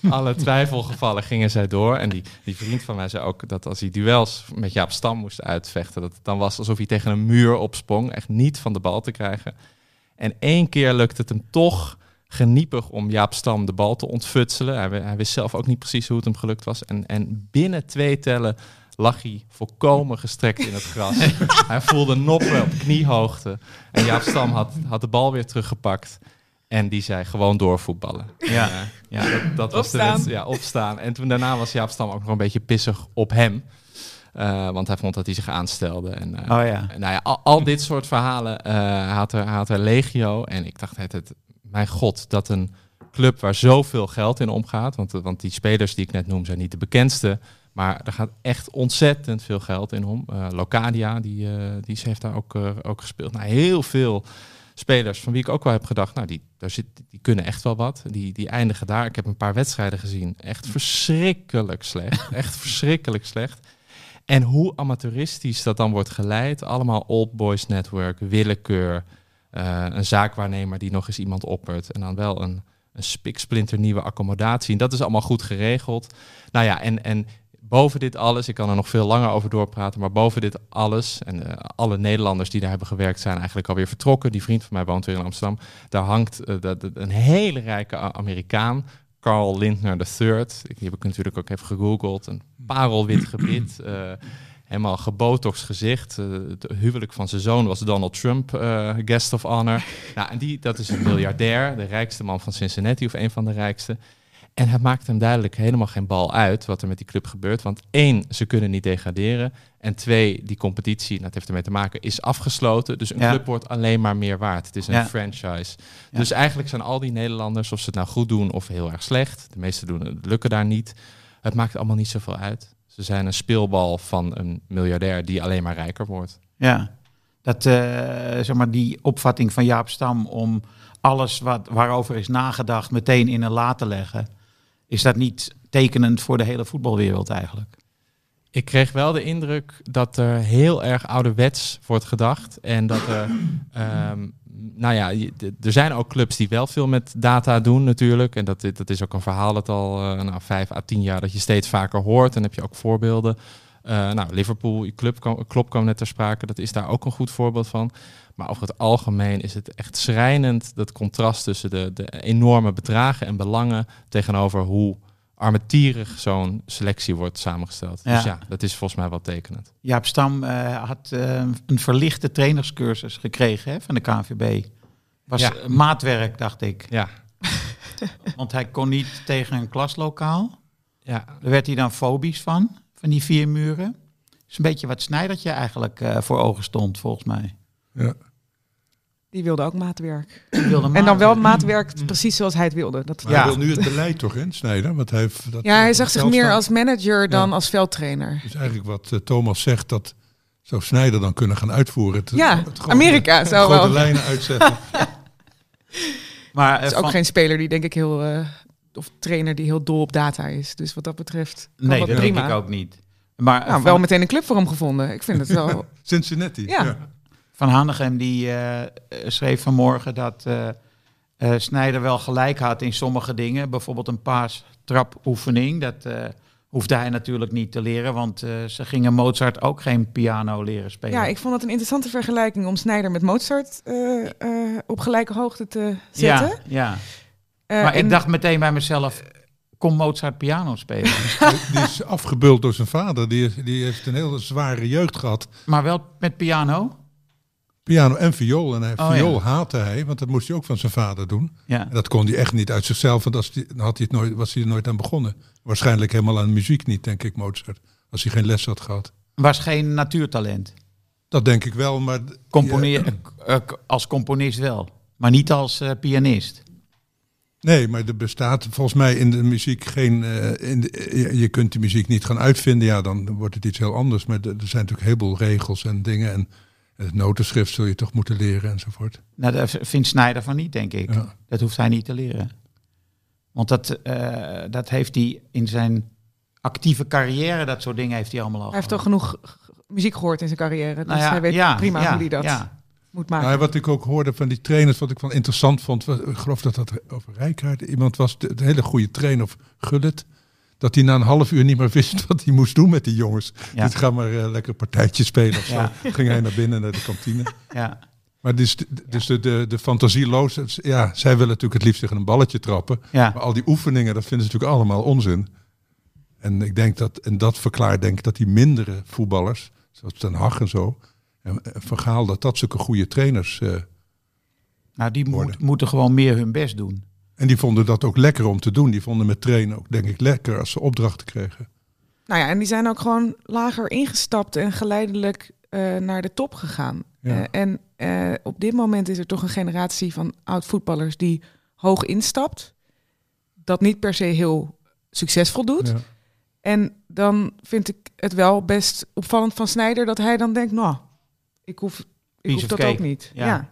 alle twijfelgevallen gingen zij door. En die, die vriend van mij zei ook dat als hij duels met Jaap Stam moest uitvechten... dat het dan was alsof hij tegen een muur opsprong. Echt niet van de bal te krijgen. En één keer lukte het hem toch geniepig om Jaap Stam de bal te ontfutselen. Hij, hij wist zelf ook niet precies hoe het hem gelukt was. En, en binnen twee tellen lag hij volkomen gestrekt in het gras. hij voelde noppen op kniehoogte. En Jaap Stam had, had de bal weer teruggepakt. En die zei gewoon doorvoetballen. Ja. Ja, dat, dat was de Ja, opstaan. En toen daarna was Jaap Stam ook nog een beetje pissig op hem. Eh, want hij vond dat hij zich aanstelde. En, eh, Oh ja. nou ja, al, al dit soort verhalen eh, hij had, er, had er legio. En ik dacht, het, het, mijn god, dat een club waar zoveel geld in omgaat. Want, want die spelers die ik net noem zijn niet de bekendste. Maar er gaat echt ontzettend veel geld in om. Eh, Locadia, die, eh, die heeft daar ook, eh, ook gespeeld. Nou, heel veel spelers van wie ik ook wel heb gedacht, nou, die, daar zit, die kunnen echt wel wat. Die, die eindigen daar. Ik heb een paar wedstrijden gezien. Echt verschrikkelijk slecht. Echt verschrikkelijk slecht. En hoe amateuristisch dat dan wordt geleid. Allemaal old boys network, willekeur. eh, een zaakwaarnemer die nog eens iemand oppert. En dan wel een, een spiksplinter nieuwe accommodatie. En dat is allemaal goed geregeld. Nou ja, en, en boven dit alles, ik kan er nog veel langer over doorpraten, maar boven dit alles, en eh, alle Nederlanders die daar hebben gewerkt zijn eigenlijk alweer vertrokken. Die vriend van mij woont weer in Amsterdam. Daar hangt eh, dat- een hele rijke Amerikaan, Carl Lindner III. Die heb ik natuurlijk ook even gegoogeld. Een parelwit gebit. eh, helemaal gebotox gezicht. Het huwelijk van zijn zoon was Donald Trump, guest of honor. nou, en die, dat is een miljardair, de rijkste man van Cincinnati of een van de rijkste. En het maakt hem duidelijk helemaal geen bal uit wat er met die club gebeurt. Want één, ze kunnen niet degraderen. En twee, die competitie, dat heeft ermee te maken, is afgesloten. Dus een Ja. club wordt alleen maar meer waard. Het is een Ja. franchise. Ja. Dus eigenlijk zijn al die Nederlanders, of ze het nou goed doen of heel erg slecht. De meeste doen het, lukken daar niet. Het maakt allemaal niet zoveel uit. Ze zijn een speelbal van een miljardair die alleen maar rijker wordt. Ja, dat, eh, zeg maar, die opvatting van Jaap Stam om alles wat, waarover is nagedacht meteen in een la te leggen, is dat niet tekenend voor de hele voetbalwereld eigenlijk? Ik kreeg wel de indruk dat er heel erg ouderwets wordt gedacht. En dat er, ehm, nou ja, er zijn ook clubs die wel veel met data doen natuurlijk. En dat, dat is ook een verhaal dat al eh, nou, vijf à tien jaar dat je steeds vaker hoort. En dan heb je ook voorbeelden. Eh, nou, Liverpool, club kwam, Klopp kwam net ter sprake. Dat is daar ook een goed voorbeeld van. Maar over het algemeen is het echt schrijnend dat contrast tussen de, de enorme bedragen en belangen tegenover hoe armetierig zo'n selectie wordt samengesteld. Ja. Dus ja, dat is volgens mij wel tekenend. Jaap Stam eh, had eh, een verlichte trainerscursus gekregen hè, van de KNVB. Was Ja. maatwerk, dacht ik. Ja, Want hij kon niet tegen een klaslokaal. ja. Daar werd hij dan fobisch van, van die vier muren. is een beetje wat Snijdertje eigenlijk eh, voor ogen stond, volgens mij. Ja. Die wilde ook maatwerk. Die wilde En dan wel maatwerk. maatwerk precies zoals hij het wilde. Dat, Maar Ja. hij wil nu het beleid toch in, Snijder? Want hij heeft dat, ja, hij zag zich meer als manager dan Ja. als veldtrainer. Dus eigenlijk wat eh, Thomas zegt, dat zou Snijder dan kunnen gaan uitvoeren. Het- Ja, het grote- Amerika zou grote wel. lijnen uitzetten. Maar Het eh, is ook van- geen speler die denk ik heel... eh, of trainer die heel dol op data is. Dus wat dat betreft kan Nee, dat dat prima. denk ik ook niet. Maar eh, Nou, van, wel meteen een club voor hem gevonden. Ik vind het wel... Cincinnati. Ja. van Hanegem die eh, schreef vanmorgen dat eh eh, Snijder wel gelijk had in sommige dingen. Bijvoorbeeld een paas trapoefening. Dat eh, hoefde hij natuurlijk niet te leren, want eh, ze gingen Mozart ook geen piano leren spelen. Ja, ik vond dat een interessante vergelijking om Snijder met Mozart eh, eh, op gelijke hoogte te zetten. ja, ja. Eh, maar en- ik dacht meteen bij mezelf, kon Mozart piano spelen? Die is afgebeuld door zijn vader. Die, is- die heeft een hele zware jeugd gehad. maar wel met piano? Piano en viool. En hij, Oh, viool ja. haatte hij, want dat moest hij ook van zijn vader doen. Ja. En dat kon hij echt niet uit zichzelf, want als die, dan had hij het nooit, was hij er nooit aan begonnen. Waarschijnlijk helemaal aan muziek niet, denk ik, Mozart. Als hij geen les had gehad. Was geen natuurtalent. Dat denk ik wel, maar... Componeer, eh, eh, als componist wel, maar niet als pianist. Nee, maar er bestaat volgens mij in de muziek geen. eh, in de, je, kunt die muziek niet gaan uitvinden, ja, dan wordt het iets heel anders. Maar er er zijn natuurlijk een heleboel regels en dingen. En het notenschrift zul je toch moeten leren enzovoort. Nou, dat vindt Snijder van niet, denk ik. Ja. Dat hoeft hij niet te leren. Want dat, eh, dat heeft hij in zijn actieve carrière, dat soort dingen heeft hij allemaal al hij heeft toch genoeg muziek gehoord in zijn carrière. Dus Nou ja, hij weet ja, prima ja, hoe hij dat ja. Moet maken. Nou, wat ik ook hoorde van die trainers, wat ik wel interessant vond, was, ik geloof dat dat over Rijkaard iemand was, de, de hele goede trainer of Gullit, dat hij na een half uur niet meer wist wat hij moest doen met die jongens. Ja. Dus ga maar eh, lekker partijtje spelen of Ja. zo. Ging hij naar binnen naar de kantine. Ja. Maar dus, dus de, de, de fantasieloos, ja, zij willen natuurlijk het liefst tegen een balletje trappen. Ja. Maar al die oefeningen, dat vinden ze natuurlijk allemaal onzin. En ik denk dat, en dat verklaart denk ik dat die mindere voetballers, zoals Ten Hag en zo, en Gaal, dat dat zulke goede trainers. eh, Nou, die moet, moeten gewoon meer hun best doen. en die vonden dat ook lekker om te doen. Die vonden met trainen ook, denk ik, lekker als ze opdrachten kregen. Nou ja, en die zijn ook gewoon lager ingestapt en geleidelijk eh, naar de top gegaan. Ja. Eh, en eh, op dit moment is er toch een generatie van oud-voetballers die hoog instapt. Dat niet per se heel succesvol doet. Ja. En dan vind ik het wel best opvallend van Snijder dat hij dan denkt, nou, ik hoef, ik Piece hoef dat cake. ook niet. Ja. Ja.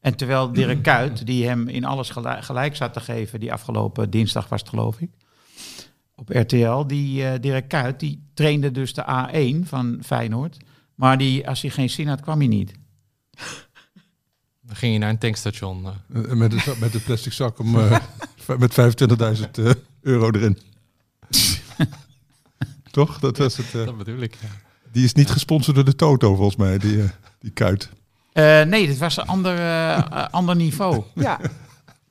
En terwijl Dirk Kuyt, die hem in alles gelijk, gelijk zat te geven, die afgelopen dinsdag was het geloof ik, op RTL, die eh Dirk Kuyt, die trainde dus de A1 van Feyenoord. Maar die, als hij geen zin had, kwam hij niet. Dan ging je naar een tankstation. eh. Eh, Met het, met het plastic zak om, eh, met 25.000 eh, euro erin. Toch? Dat was het. dat bedoel ik. ja. Die is niet gesponsord door de Toto, volgens mij, die, eh, die kuit. Eh, nee, dit was een ander, eh, ander niveau. ja.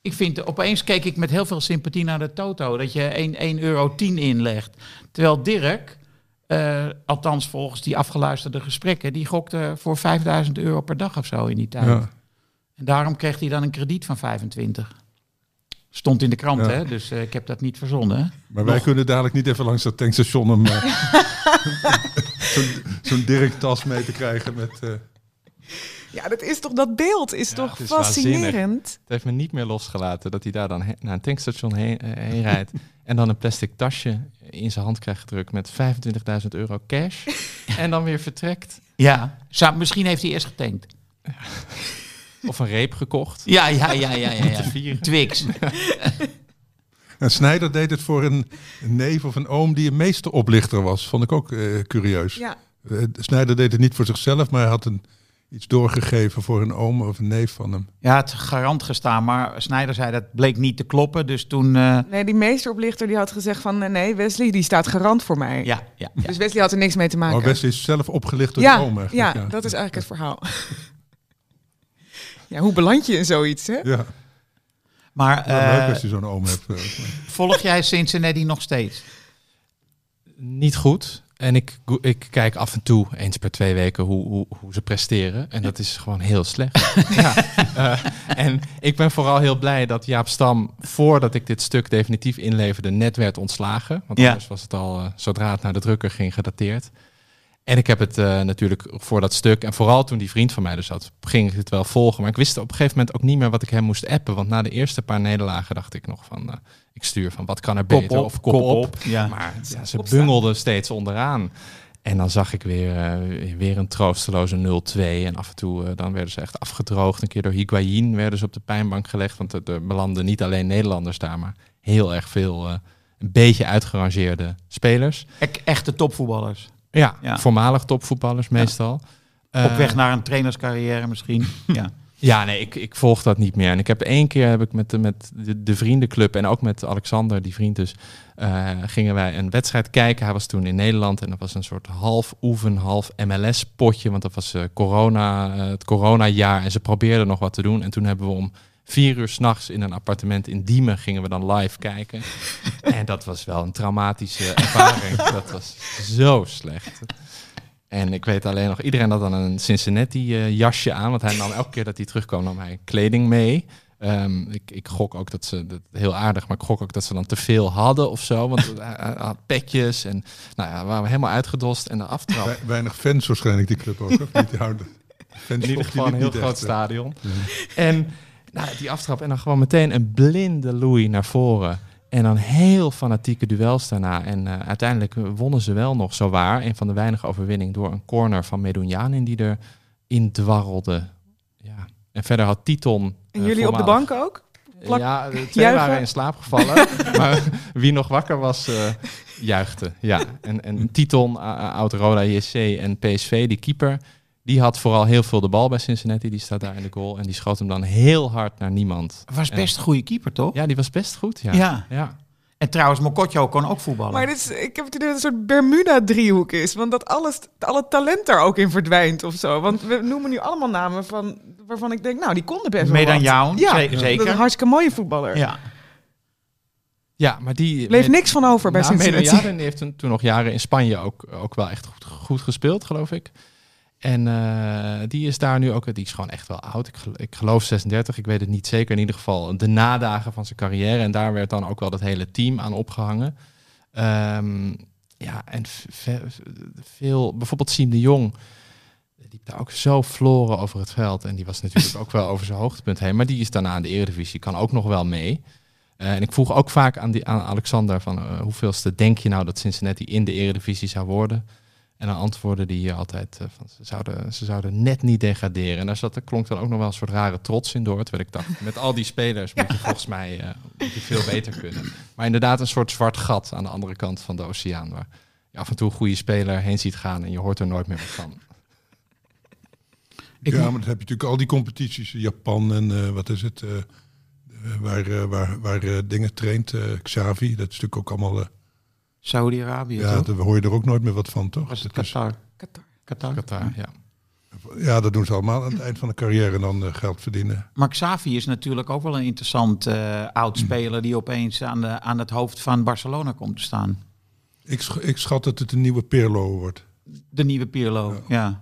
Ik vind, opeens keek ik met heel veel sympathie naar de Toto. Dat je 1, 1 euro 10 inlegt. Terwijl Dirk, eh, althans volgens die afgeluisterde gesprekken, die gokte voor 5000 euro per dag of zo in die tijd. Ja. En daarom kreeg hij dan een krediet van 25. Stond in de krant, Ja. hè? Dus ik heb dat niet verzonnen. hè? Maar wij kunnen dadelijk niet even langs dat tankstation om zo'n zo'n Dirk-tas mee te krijgen met... eh, ja, dat is toch dat beeld is Ja, toch het is fascinerend. Het heeft me niet meer losgelaten dat hij daar dan he- naar een tankstation heen, eh, heen rijdt. en dan een plastic tasje in zijn hand krijgt gedrukt met 25.000 euro cash. en dan weer vertrekt. Ja, zou- misschien heeft hij eerst getankt. Of een reep gekocht. Ja, ja, ja, ja, ja. ja. Twix. En Snijder deed het voor een, een neef of een oom die een meesteroplichter was. Vond ik ook eh, curieus. Ja, Eh, Snijder deed het niet voor zichzelf, maar hij had een, iets doorgegeven voor een oom of een neef van hem. Ja, het garant gestaan, maar Snijder zei dat bleek niet te kloppen. Dus toen, eh, nee, die meesteroplichter die had gezegd van nee, Wesley die staat garant voor mij. ja, ja, ja. Dus Wesley had er niks mee te maken. Maar Wesley is zelf opgelicht door ja, de oom eigenlijk. ja, dat is eigenlijk het verhaal. ja, hoe beland je in zoiets, hè? Ja, Maar ja, leuk eh, als je zo'n oom hebt. eh. volg jij Cincinnati nog steeds? Niet goed. En ik, ik kijk af en toe, eens per twee weken, hoe, hoe, hoe ze presteren. En dat is gewoon heel slecht. ja, eh, en ik ben vooral heel blij dat Jaap Stam, voordat ik dit stuk definitief inleverde, net werd ontslagen. Want Ja. anders was het al, zodra het naar de drukker ging, gedateerd. En ik heb het eh, natuurlijk voor dat stuk, en vooral toen die vriend van mij dus zat, ging ik het wel volgen. Maar ik wist op een gegeven moment ook niet meer wat ik hem moest appen. Want na de eerste paar nederlagen dacht ik nog van, eh, ik stuur van wat kan er Kop beter op, of kop, kop op. op, ja. Maar ja, ze bungelden steeds onderaan. En dan zag ik weer, eh, weer een troosteloze 0-2. En af en toe eh, dan werden ze echt afgedroogd. Een keer door Higuain werden ze op de pijnbank gelegd. Want er, er belanden niet alleen Nederlanders daar, maar heel erg veel eh, een beetje uitgerangeerde spelers. E- echte topvoetballers. Ja, Ja. voormalig topvoetballers meestal. Op Eh, weg naar een trainerscarrière misschien. ja. Ja, nee, ik, ik volg dat niet meer. En ik heb één keer heb ik met, de, met de, de vriendenclub en ook met Alexander, die vriend dus, eh, gingen wij een wedstrijd kijken. Hij was toen in Nederland en dat was een soort half oefen, half MLS potje, want dat was eh, corona, eh, het coronajaar en ze probeerden nog wat te doen. En toen hebben we om vier uur s'nachts in een appartement in Diemen gingen we dan live kijken. en dat was wel een traumatische ervaring. dat was zo slecht. En ik weet alleen nog, iedereen had dan een Cincinnati eh, jasje aan. Want hij nam elke keer dat hij terugkwam, nam hij kleding mee. Ehm, ik, ik gok ook dat ze, dat, heel aardig, maar ik gok ook dat ze dan te veel hadden of zo. Want hij had petjes en nou ja, we waren helemaal uitgedost. En de aftrap, Wei- Weinig fans waarschijnlijk, die club ook. Of niet? Die houden. Fans in ieder geval een heel groot stadion. En nou, die aftrap en dan gewoon meteen een blinde Louis naar voren. En dan heel fanatieke duels daarna. En eh, uiteindelijk wonnen ze wel nog zo waar. Een van de weinige overwinningen door een corner van Medunjanin die erin dwarrelde. Ja. En verder had Titon... En eh, jullie op de bank ook? Plak- Ja, de twee juichen? waren in slaap gevallen. maar wie nog wakker was, eh, juichte. Ja. En, en Titon, oud-Roda JC en PSV, die keeper... die had vooral heel veel de bal bij Cincinnati. Die staat daar in de goal. En die schoot hem dan heel hard naar niemand. Was best een goede keeper, toch? Ja, die was best goed. Ja. Ja. ja. En trouwens, Mokotjo kon ook voetballen. Maar dit is, ik heb het idee dat het een soort Bermuda-driehoek is. Want dat alles, alle talent daar ook in verdwijnt of zo. Want we noemen nu allemaal namen van, waarvan ik denk, nou, die konden best wel Medan wat. Jaun, Ja, ze- dat zeker. is een hartstikke mooie voetballer. Ja. ja, maar die... Bleef met- niks van over bij Nou, Cincinnati. Medunjanin heeft toen, toen nog jaren in Spanje ook, ook wel echt goed, goed gespeeld, geloof ik. En eh, die is daar nu ook, die is gewoon echt wel oud. Ik, gel- ik geloof 36, ik weet het niet zeker. In ieder geval de nadagen van zijn carrière. En daar werd dan ook wel dat hele team aan opgehangen. Ehm, ja, en ve- veel, bijvoorbeeld Siem de Jong, die daar ook zo verloren over het veld. En die was natuurlijk ook wel over zijn hoogtepunt heen. Maar die is daarna in de Eredivisie, kan ook nog wel mee. Eh, en ik vroeg ook vaak aan Alexander van eh, hoeveelste denk je nou dat Cincinnati in de Eredivisie zou worden? En dan antwoordde hij altijd eh, van ze zouden, ze zouden net niet degraderen. En daar zat, er klonk dan ook nog wel een soort rare trots in door. Terwijl ik dacht, met al die spelers moet je volgens mij eh, moet je veel beter kunnen. Maar inderdaad een soort zwart gat aan de andere kant van de oceaan. Waar je af en toe een goede speler heen ziet gaan en je hoort er nooit meer wat van. Ja, maar dan heb je natuurlijk al die competities. Japan en eh, wat is het? waar waar, waar dingen traint. eh, Xavi. Dat is natuurlijk ook allemaal... Saudi-Arabië, ja, toch? daar hoor je er ook nooit meer wat van, toch? Was het Dat is- Qatar? Qatar. Qatar. Qatar, ja. ja, dat doen ze allemaal aan het eind van de carrière en dan eh, geld verdienen. Xavi is natuurlijk ook wel een interessant eh oud speler die opeens aan, de, aan het hoofd van Barcelona komt te staan. Ik, sch- ik schat dat het een nieuwe Pirlo wordt. De nieuwe Pirlo, ja.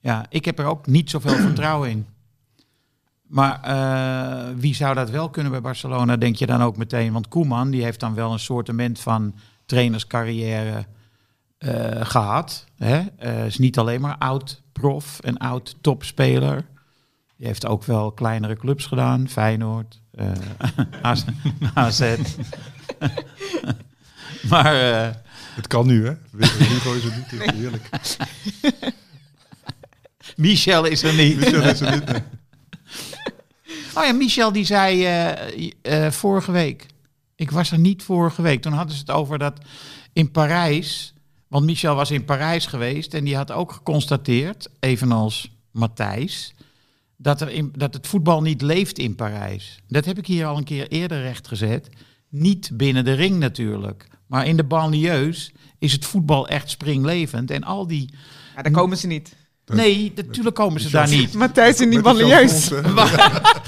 ja. ik heb er ook niet zoveel vertrouwen in. Maar eh, wie zou dat wel kunnen bij Barcelona, denk je dan ook meteen? Want Koeman, die heeft dan wel een soortement van trainerscarrière eh, gehad. Hè? Eh, is niet alleen maar oud prof en oud topspeler. Die heeft ook wel kleinere clubs gedaan. Feyenoord, eh AZ. AZ. maar... Het kan nu, hè? Hugo is het niet. Heerlijk. Michel is er niet. Michel is er niet. nee. Oh ja, Michel die zei vorige week. Ik was er niet vorige week. Toen hadden ze het over dat in Parijs. Want Michel was in Parijs geweest en die had ook geconstateerd, evenals Matthijs, dat, er in, dat het voetbal niet leeft in Parijs. Dat heb ik hier al een keer eerder rechtgezet. Niet binnen de ring natuurlijk. Maar in de banlieues is het voetbal echt springlevend. En al die. Ja, daar komen ze niet. Nee, natuurlijk komen ze daar niet. Matthijs in die chansons, hè. Geen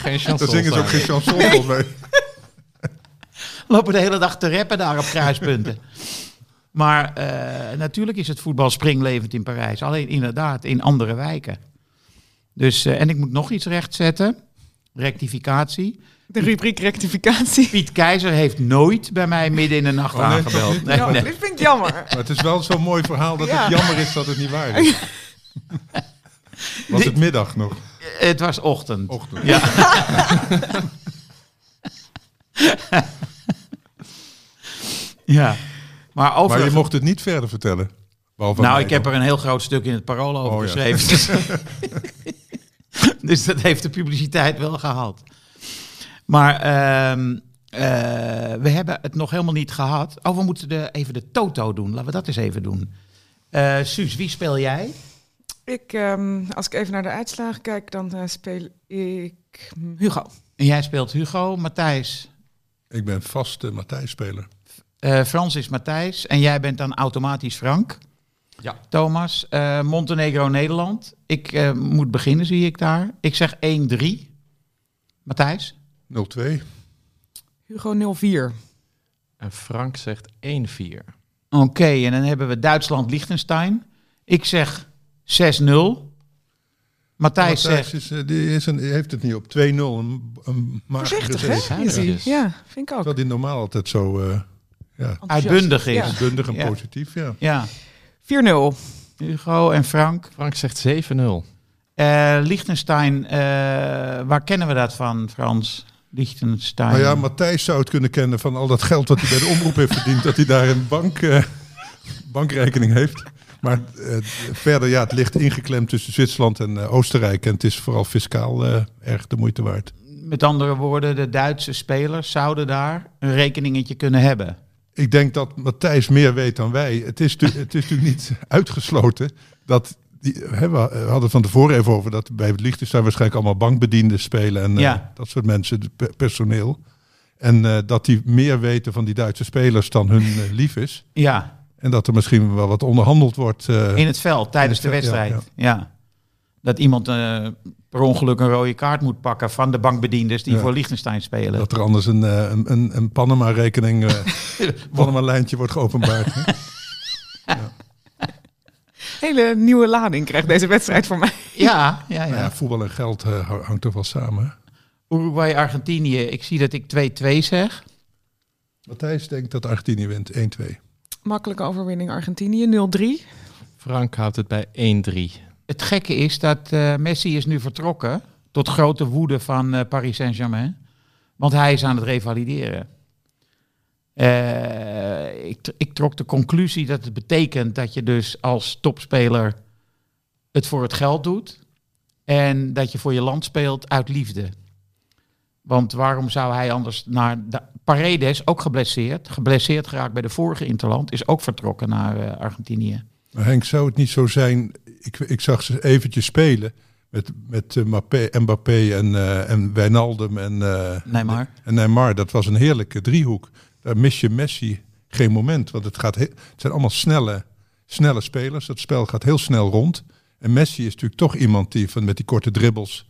Daar chance. zingen ze ook geen chanson volgens mij. Lopen de hele dag te rappen daar op kruispunten. maar eh, natuurlijk is het voetbal springlevend in Parijs. Alleen inderdaad in andere wijken. Dus, eh, en ik moet nog iets rechtzetten. Rectificatie. De rubriek rectificatie. Piet Keizer heeft nooit bij mij midden in de nacht Oh, nee, aangebeld. Nee, Ja, nee. dit vind ik jammer. Maar het is wel zo'n mooi verhaal dat Ja. het jammer is dat het niet waar is. Was het middag nog? Het was ochtend. Ochtend. Ja. ja. Maar over... Maar je mocht het niet verder vertellen. Behalve Nou, ik heb er een heel groot stuk in het parool over Oh, ja. geschreven. dus dat heeft de publiciteit wel gehaald. Maar ehm, eh, we hebben het nog helemaal niet gehad. Oh, we moeten de, even de toto doen. Laten we dat eens even doen. Eh Suus, wie speel jij? Ik, ehm, als ik even naar de uitslagen kijk, dan eh, speel ik Hugo. En jij speelt Hugo, Matthijs. Ik ben vaste Matthijs-speler. Eh, Frans is Matthijs. En jij bent dan automatisch Frank. Ja. Thomas. Eh, Montenegro, Nederland. Ik eh, moet beginnen, zie ik daar. Ik zeg 1-3. Matthijs? 0-2. Hugo 04. En Frank zegt 1-4. Oké, en dan hebben we Duitsland-Liechtenstein. Ik zeg 6-0. Matthijs zegt... is, die, is een, heeft het niet op 2-0. Een, een magere Voorzichtig, zege. hè? Ja, vind ik ook. Terwijl die normaal altijd zo eh, ja. Uitbundig is. Ja. uitbundig en Ja. positief. Ja. Ja, 4-0. Hugo en Frank. Frank zegt 7-0. Eh Liechtenstein, eh, waar kennen we dat van, Frans? Liechtenstein. Nou ja, Matthijs zou het kunnen kennen van al dat geld wat hij bij de omroep heeft verdiend. Dat hij daar een bank, eh, bankrekening heeft. Maar eh, verder, ja, het ligt ingeklemd tussen Zwitserland en eh, Oostenrijk. En het is vooral fiscaal eh, erg de moeite waard. Met andere woorden, de Duitse spelers zouden daar een rekeningetje kunnen hebben. Ik denk dat Matthijs meer weet dan wij. Het is, het is natuurlijk niet uitgesloten dat. Die, hè, we hadden van tevoren even over dat bij het Liechtenstein waarschijnlijk allemaal bankbedienden spelen en eh, dat soort mensen, personeel. En eh, dat die meer weten van die Duitse spelers dan hun eh, lief is. Ja, En dat er misschien wel wat onderhandeld wordt. eh, in het veld tijdens de wedstrijd. ja, Ja, Dat iemand eh, per ongeluk een rode kaart moet pakken van de bankbedienders die Ja. voor Liechtenstein spelen. dat er anders een, eh, een, een, een Panama-rekening, eh Panama-lijntje wordt geopenbaard. hè. Hele nieuwe lading krijgt deze wedstrijd voor mij. Ja, ja, Nou ja. ja, voetbal en geld eh, hang- hangt toch wel samen. hè? Uruguay, Argentinië. Ik zie dat ik 2-2 zeg. Matthijs denkt dat Argentinië wint 1-2. Makkelijke overwinning Argentinië 0-3. Frank houdt het bij 1-3. Het gekke is dat eh, Messi is nu vertrokken. Tot grote woede van eh, Paris Saint-Germain. Want hij is aan het revalideren. Eh, ik, ik trok de conclusie dat het betekent dat je dus als topspeler het voor het geld doet. En dat je voor je land speelt uit liefde. Want waarom zou hij anders naar... De, Paredes, ook geblesseerd. Geblesseerd geraakt bij de vorige Interland. Is ook vertrokken naar Argentinië. Maar Henk, zou het niet zo zijn... Ik, ik zag ze eventjes spelen met, met eh, Mbappé, Mbappé en, eh, en Wijnaldum en, eh, Neymar. en Neymar. Dat was een heerlijke driehoek. Daar mis je Messi geen moment. Want het, gaat he- het zijn allemaal snelle, snelle spelers. Het spel gaat heel snel rond. En Messi is natuurlijk toch iemand die van, met die korte dribbles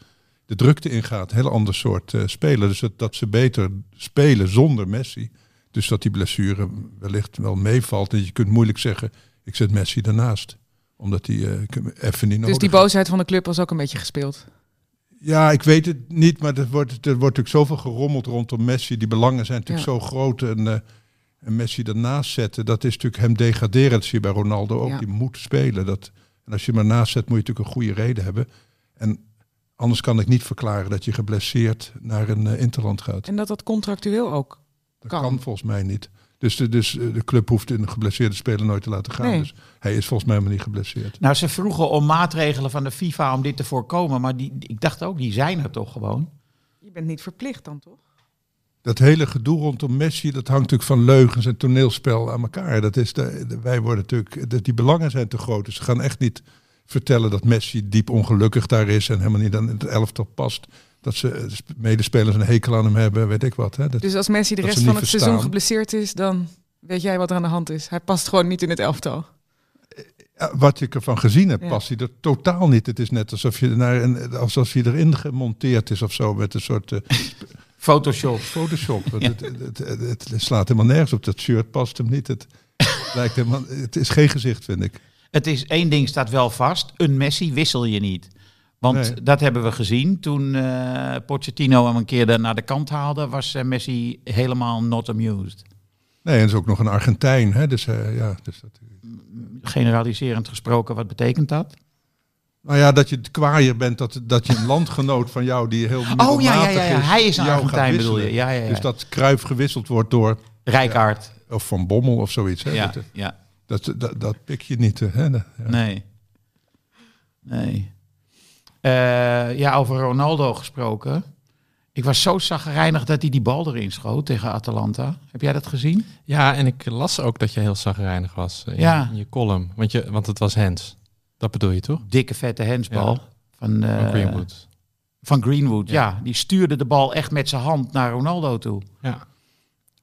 de drukte ingaat. Een heel ander soort eh, speler. Dus dat, dat ze beter spelen zonder Messi. Dus dat die blessure wellicht wel meevalt. En je kunt moeilijk zeggen, ik zet Messi ernaast. Omdat hij eh, even niet nodig Dus die heeft. boosheid van de club was ook een beetje gespeeld. Ja, ik weet het niet, maar er wordt, er wordt natuurlijk zoveel gerommeld rondom Messi. Die belangen zijn natuurlijk Ja. zo groot. En, eh, en Messi ernaast zetten, dat is natuurlijk hem degraderen. Dat zie je bij Ronaldo ook. Ja. Die moet spelen. Dat, en als je hem ernaast zet, moet je natuurlijk een goede reden hebben. En anders kan ik niet verklaren dat je geblesseerd naar een eh, interland gaat. En dat dat contractueel ook. Dat kan. kan, volgens mij niet. Dus de, dus eh, de club hoeft een geblesseerde speler nooit te laten gaan. Nee. Dus hij is volgens mij helemaal niet geblesseerd. Nou, ze vroegen om maatregelen van de FIFA om dit te voorkomen. Maar die, ik dacht ook, die zijn er toch gewoon. Je bent niet verplicht dan toch? dat hele gedoe rondom Messi, dat hangt natuurlijk van leugens en toneelspel aan elkaar. Dat is de, de- wij worden natuurlijk, de, die belangen zijn te groot. Dus ze gaan echt niet vertellen dat Messi diep ongelukkig daar is en helemaal niet aan het elftal past. Dat ze eh, sp- medespelers een hekel aan hem hebben, weet ik wat. Hè. Dat, Dus als Messi de rest van het seizoen geblesseerd is, dan weet jij wat er aan de hand is. Hij past gewoon niet in het elftal. Ja, wat ik ervan gezien heb, Ja. past hij er totaal niet. Het is net alsof je naar een, alsof hij erin gemonteerd is of zo met een soort eh, Photoshop. Photoshop. Het, het, het, het- het slaat helemaal nergens op. Dat shirt past hem niet. Het, lijkt helemaal, het is geen gezicht, vind ik. Het is één ding staat wel vast. Een Messi wissel je niet. Want Nee. dat hebben we gezien. Toen eh Pochettino hem een keer naar de kant haalde, was eh, Messi helemaal not amused. Nee, en is ook nog een Argentijn. Hè? Dus, eh, ja, dus dat, Generaliserend gesproken, wat betekent dat? nou ja, dat je het kwaaier bent dat, dat je een landgenoot van jou die heel Oh ja, ja, ja, ja. is, hij is een Argentijn bedoel je. Ja, ja, ja. Dus dat Kruif gewisseld wordt door, Rijkaard. of Van Bommel of zoiets. Hè? Ja, Dat, ja. dat, dat, dat pik je niet. Hè? Ja. Nee. Nee. Eh, ja, over Ronaldo gesproken. Ik was zo zagrijnig dat hij die bal erin schoot tegen Atalanta. Heb jij dat gezien? Ja, en ik las ook dat je heel zagrijnig was in, Ja. in je column. Want, je, want het was Hens. Dat bedoel je toch? Dikke vette hensbal. Ja. Van, eh, Van Greenwood. Van Greenwood, ja. Ja. Die stuurde de bal echt met zijn hand naar Ronaldo toe. Ja.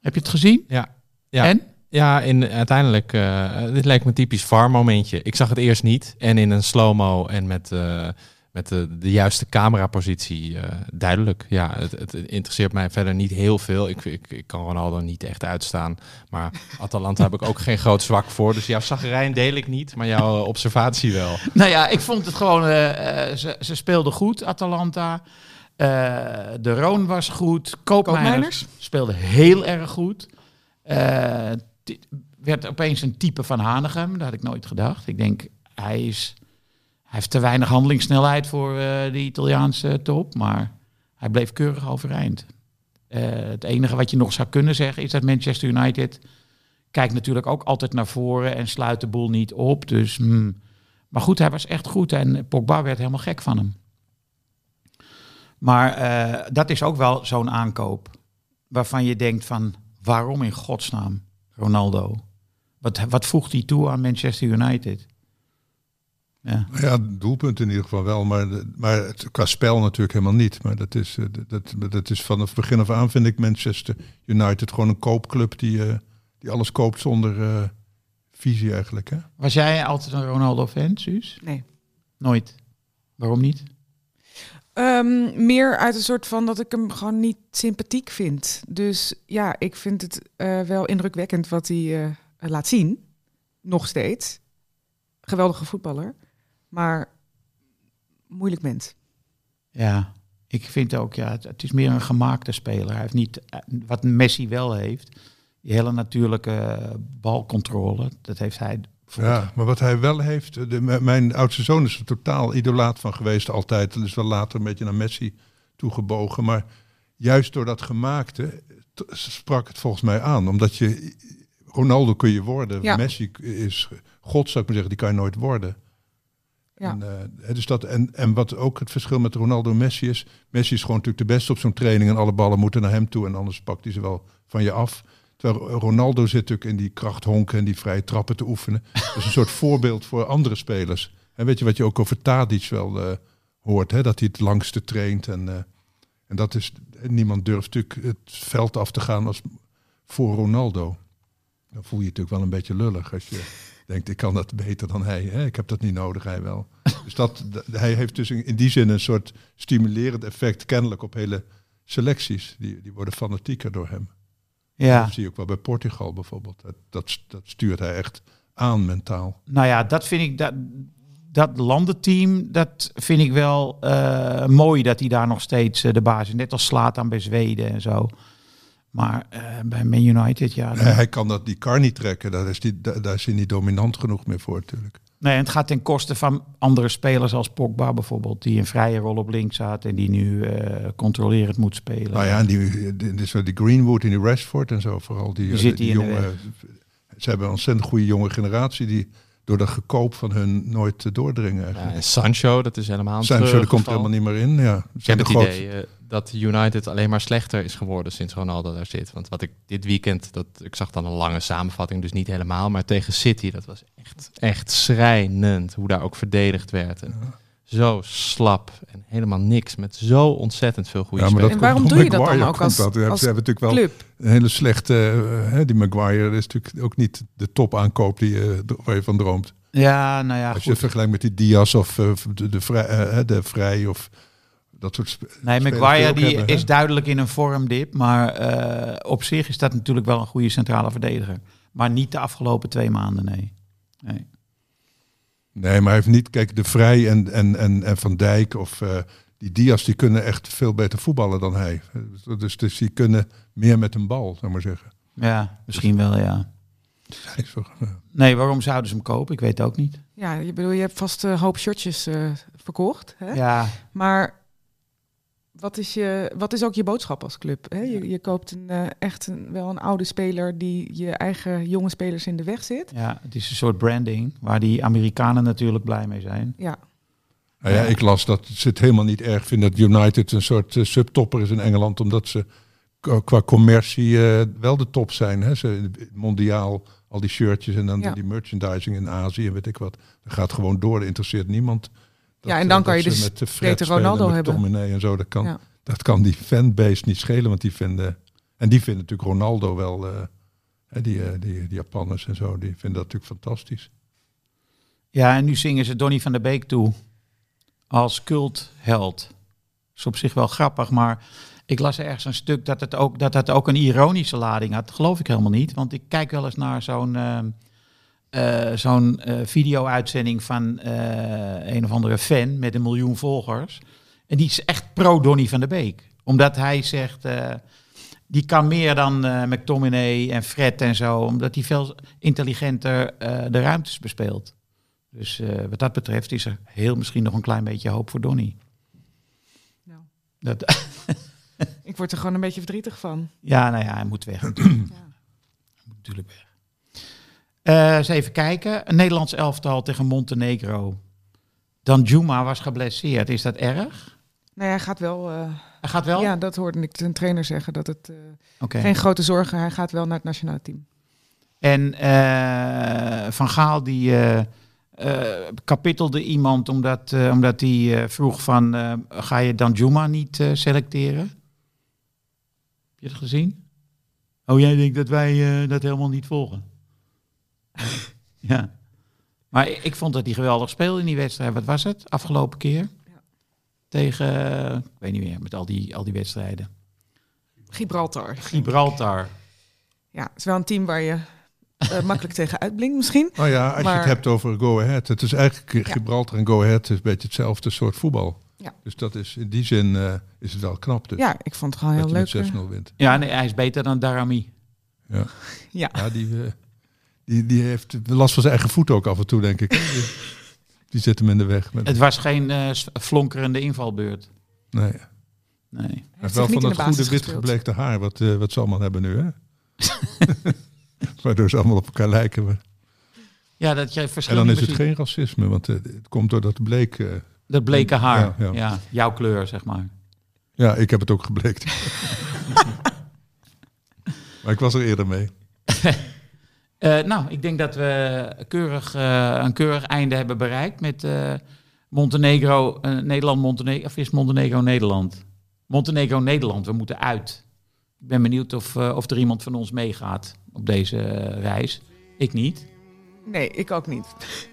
Heb je het gezien? Ja. Ja. En? Ja, in, uiteindelijk, eh, dit lijkt me een typisch VAR-momentje. Ik zag het eerst niet. En in een slow-mo en met, met de, de juiste camerapositie eh, duidelijk. Ja, het, het interesseert mij verder niet heel veel. Ik, ik, ik kan Ronaldo niet echt uitstaan. Maar Atalanta heb ik ook geen groot zwak voor. Dus jouw zagrijn deel ik niet, maar jouw observatie wel. Nou ja, ik vond het gewoon... eh, eh, ze, ze speelden goed, Atalanta. Eh, de Roon was goed. Koopmeiners speelde heel erg goed. Eh, dit werd opeens een type van Hanegem. Dat had ik nooit gedacht. Ik denk, hij, is, heeft te weinig handelingssnelheid voor eh, de Italiaanse top. Maar hij bleef keurig overeind. Eh, het enige wat je nog zou kunnen zeggen is dat Manchester United kijkt natuurlijk ook altijd naar voren en sluit de boel niet op. Dus, hmm. Maar goed, hij was echt goed en Pogba werd helemaal gek van hem. Maar eh, dat is ook wel zo'n aankoop waarvan je denkt van waarom in godsnaam Ronaldo? Wat, wat voegt hij toe aan Manchester United? Ja. Ja, doelpunt in ieder geval wel, maar, maar het, qua spel natuurlijk helemaal niet. Maar dat is, eh, dat, dat is vanaf het begin af aan, vind ik Manchester United gewoon een koopclub die, eh, die alles koopt zonder eh, visie eigenlijk. Hè? Was jij altijd een Ronaldo-fan, Suus? Nee. Nooit. Waarom niet? Ehm, meer uit een soort van dat ik hem gewoon niet sympathiek vind. Dus ja, ik vind het eh, wel indrukwekkend wat hij eh, laat zien. Nog steeds. Geweldige voetballer. Maar moeilijk mens. Ja, ik vind ook, ja, het, het is meer een gemaakte speler. Hij heeft niet, eh, wat Messi wel heeft, die hele natuurlijke eh, balcontrole, dat heeft hij. Ja, maar wat hij wel heeft, de, m- mijn oudste zoon is er totaal idolaat van geweest altijd. Dat is wel later een beetje naar Messi toegebogen. Maar juist door dat gemaakte sprak het volgens mij aan. Omdat je, Ronaldo kun je worden, Ja. Messi is God zou ik maar zeggen, die kan je nooit worden. Ja. En, eh, dus dat, en, en wat ook het verschil met Ronaldo Messi is, Messi is gewoon natuurlijk de beste op zo'n training en alle ballen moeten naar hem toe en anders pakt hij ze wel van je af. Terwijl Ronaldo zit natuurlijk in die krachthonken en die vrije trappen te oefenen. Dat is een soort voorbeeld voor andere spelers. En weet je wat je ook over Tadic wel eh, hoort, hè? dat hij het langste traint. En, eh, en dat is, niemand durft natuurlijk het veld af te gaan als voor Ronaldo. Dan voel je je natuurlijk wel een beetje lullig als je denkt, ik kan dat beter dan hij. Hè? Ik heb dat niet nodig, hij wel. Dus dat, hij heeft dus in die zin een soort stimulerend effect kennelijk op hele selecties. Die, die worden fanatieker door hem. Ja, Dat zie je ook wel bij Portugal bijvoorbeeld. Dat, dat, dat stuurt hij echt aan mentaal. nou ja, dat vind ik, dat, dat landenteam, dat vind ik wel eh, mooi dat hij daar nog steeds eh, de baas is. Net als slaat aan bij Zweden en zo. Maar eh, bij Man United, ja. dan- Hij, kan dat die kar niet trekken. Daar is, die, daar, is hij niet dominant genoeg meer voor natuurlijk. Nee, en het gaat ten koste van andere spelers als Pogba bijvoorbeeld, die een vrije rol op links had en die nu eh, controlerend moet spelen. Nou ja, en die, die, die, die Greenwood en die Rashford en zo vooral. Die, Die zit die, hier in de jonge, ze hebben een ontzettend goede jonge generatie die door dat gekoop van hun nooit doordringen Ja, en Sancho, dat is helemaal een Sancho er komt er helemaal niet meer in. Ja, Zijn de het idee eh, dat United alleen maar slechter is geworden sinds Ronaldo daar zit. Want wat ik dit weekend, dat, ik zag dan een lange samenvatting, dus niet helemaal, maar tegen City, dat was echt, echt schrijnend hoe daar ook verdedigd werd. En Zo slap en helemaal niks, met zo ontzettend veel goede Ja, maar. En waarom doe je dat dan ook als- dat. als Ze hebben natuurlijk wel Club. een hele slechte... eh, hè, die Maguire is natuurlijk ook niet de top aankoop die, je waar je van droomt. Ja, nou ja, Als je goed. het vergelijkt met die Diaz of eh, de, de, vrij, de Vrij of dat soort Nee, Maguire die hebben, is duidelijk in een vormdip, maar eh, op zich is dat natuurlijk wel een goede centrale verdediger. Maar niet de afgelopen twee maanden, nee. nee. Nee, maar hij heeft niet... Kijk, de Vrij en, en, en, en Van Dijk of eh, die Diaz, die kunnen echt veel beter voetballen dan hij. Dus, dus die kunnen meer met een bal, zou maar zeggen. Ja, misschien wel, ja. Ja. Nee, waarom zouden ze hem kopen? Ik weet het ook niet. Ja, je bedoel, je hebt vast een hoop shirtjes eh, verkocht. Hè? Ja, Maar wat is, je, wat is ook je boodschap als club? Hè? Je, je koopt een, eh, echt een, wel een oude speler die je eigen jonge spelers in de weg zit. ja, het is een soort branding waar die Amerikanen natuurlijk blij mee zijn. Ja, Nou ja, ik las dat ze het helemaal niet erg vinden dat United een soort eh, subtopper is in Engeland, omdat ze qua- commercie eh, wel de top zijn. Hè? Ze, mondiaal, al die shirtjes en dan Ja. die merchandising in Azië en weet ik wat. Dat gaat gewoon door, dat interesseert niemand. Dat, Ja, en dan eh, kan dat je dus met de Fred spelen, Ronaldo met hebben. Dominee en zo, dat kan, Ja. dat kan die fanbase niet schelen, want die vinden... En die vinden natuurlijk Ronaldo wel, eh, hè, die, eh, die, die Japanners en zo, die vinden dat natuurlijk fantastisch. Ja, en nu zingen ze Donny van der Beek toe als cultheld. is op zich wel grappig, maar ik las ergens een stuk dat het ook, dat het ook een ironische lading had. Dat geloof ik helemaal niet, want ik kijk wel eens naar zo'n ehm, eh, zo'n eh, video-uitzending van eh, een of andere fan met een miljoen volgers. En die is echt pro-Donny van der Beek. Omdat hij zegt, die kan meer dan McTominay en Fred en zo. Omdat hij veel intelligenter de ruimtes bespeelt. Dus wat dat betreft is er heel misschien nog een klein beetje hoop voor Donny. Nou, Dat, ik word er gewoon een beetje verdrietig van. ja, nou ja, hij moet weg natuurlijk. Ja. Hij moet natuurlijk weg. Eh, eens even kijken. Een Nederlands elftal tegen Montenegro. Dan Juma was geblesseerd. Is dat erg? Nou ja, hij gaat wel... eh, Hij gaat wel? Ja, dat hoorde ik een trainer zeggen. Dat het eh, geen grote zorgen, hij gaat wel naar het nationale team. En Van Gaal die kapitelde iemand omdat, eh, omdat hij eh, vroeg van ga je dan Juma niet selecteren? Heb je het gezien? Oh, jij denkt dat wij dat helemaal niet volgen? ja. Maar ik, ik vond dat hij geweldig speelde in die wedstrijd. Wat was het? Afgelopen keer? Ja. Tegen, ik weet niet meer, met al die, al die wedstrijden. Gibraltar. Gibraltar. Ja, het is wel een team waar je eh, makkelijk tegen uitblinkt misschien. Nou ja, als je het hebt over Go Ahead. Het is eigenlijk Ja. Gibraltar en Go Ahead is een beetje hetzelfde soort voetbal. Ja. Dus dat is, in die zin eh, is het wel knap. Dus, Ja, ik vond het gewoon heel dat je leuk. met eh. 6-0 wint. Ja, nee, hij is beter dan Darami. Ja, Ja, ja die, die, die heeft last van zijn eigen voet ook af en toe, denk ik. Die, die zit hem in de weg. Met, Het was geen eh, flonkerende invalbeurt. nee. Nee. Hij heeft wel van dat de goede basis wit gespeeld. gebleekte haar, wat, eh, wat ze allemaal hebben nu, hè? Waardoor ze allemaal op elkaar lijken. Maar- Ja, dat je En dan is het geen racisme, want eh, het komt door dat bleek. eh, Dat bleke haar. Ja, Ja, ja. jouw kleur, zeg maar. ja, ik heb het ook gebleekt. maar ik was er eerder mee. Eh, nou, ik denk dat we keurig, eh, een keurig einde hebben bereikt met eh, Montenegro, Nederland, Montenegro, of is Montenegro Nederland? Montenegro Nederland, we moeten uit. Ik ben benieuwd of, eh, of er iemand van ons meegaat op deze reis. Ik niet. nee, ik ook niet.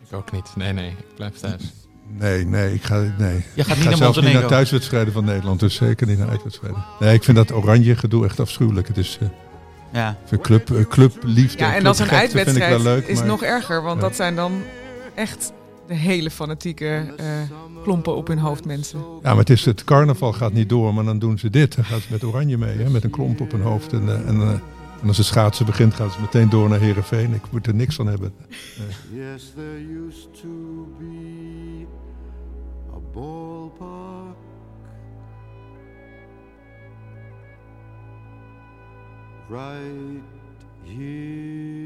Ik ook niet. Nee, nee, ik blijf thuis. Nee, nee, ik ga, nee. Je gaat ik niet ga naar zelfs niet naar thuiswedstrijden van Nederland, dus zeker niet naar uitwedstrijden. Nee, ik vind dat oranje gedoe echt afschuwelijk. Het is, eh, Ja. vind club, eh, clubliefde Ja, en dat is een clubgekte vind ik wel uitwedstrijd leuk, is maar- nog erger, want Ja. dat zijn dan echt de hele fanatieke eh, klompen op hun hoofd mensen. Ja, maar het, is, het carnaval gaat niet door, maar dan doen ze dit. Dan gaan ze met oranje mee, hè, met een klomp op hun hoofd. En, eh, en, eh, en als het schaatsen begint, gaan ze meteen door naar Heerenveen. Ik moet er niks van hebben. Yes, there used to be a ballpark right here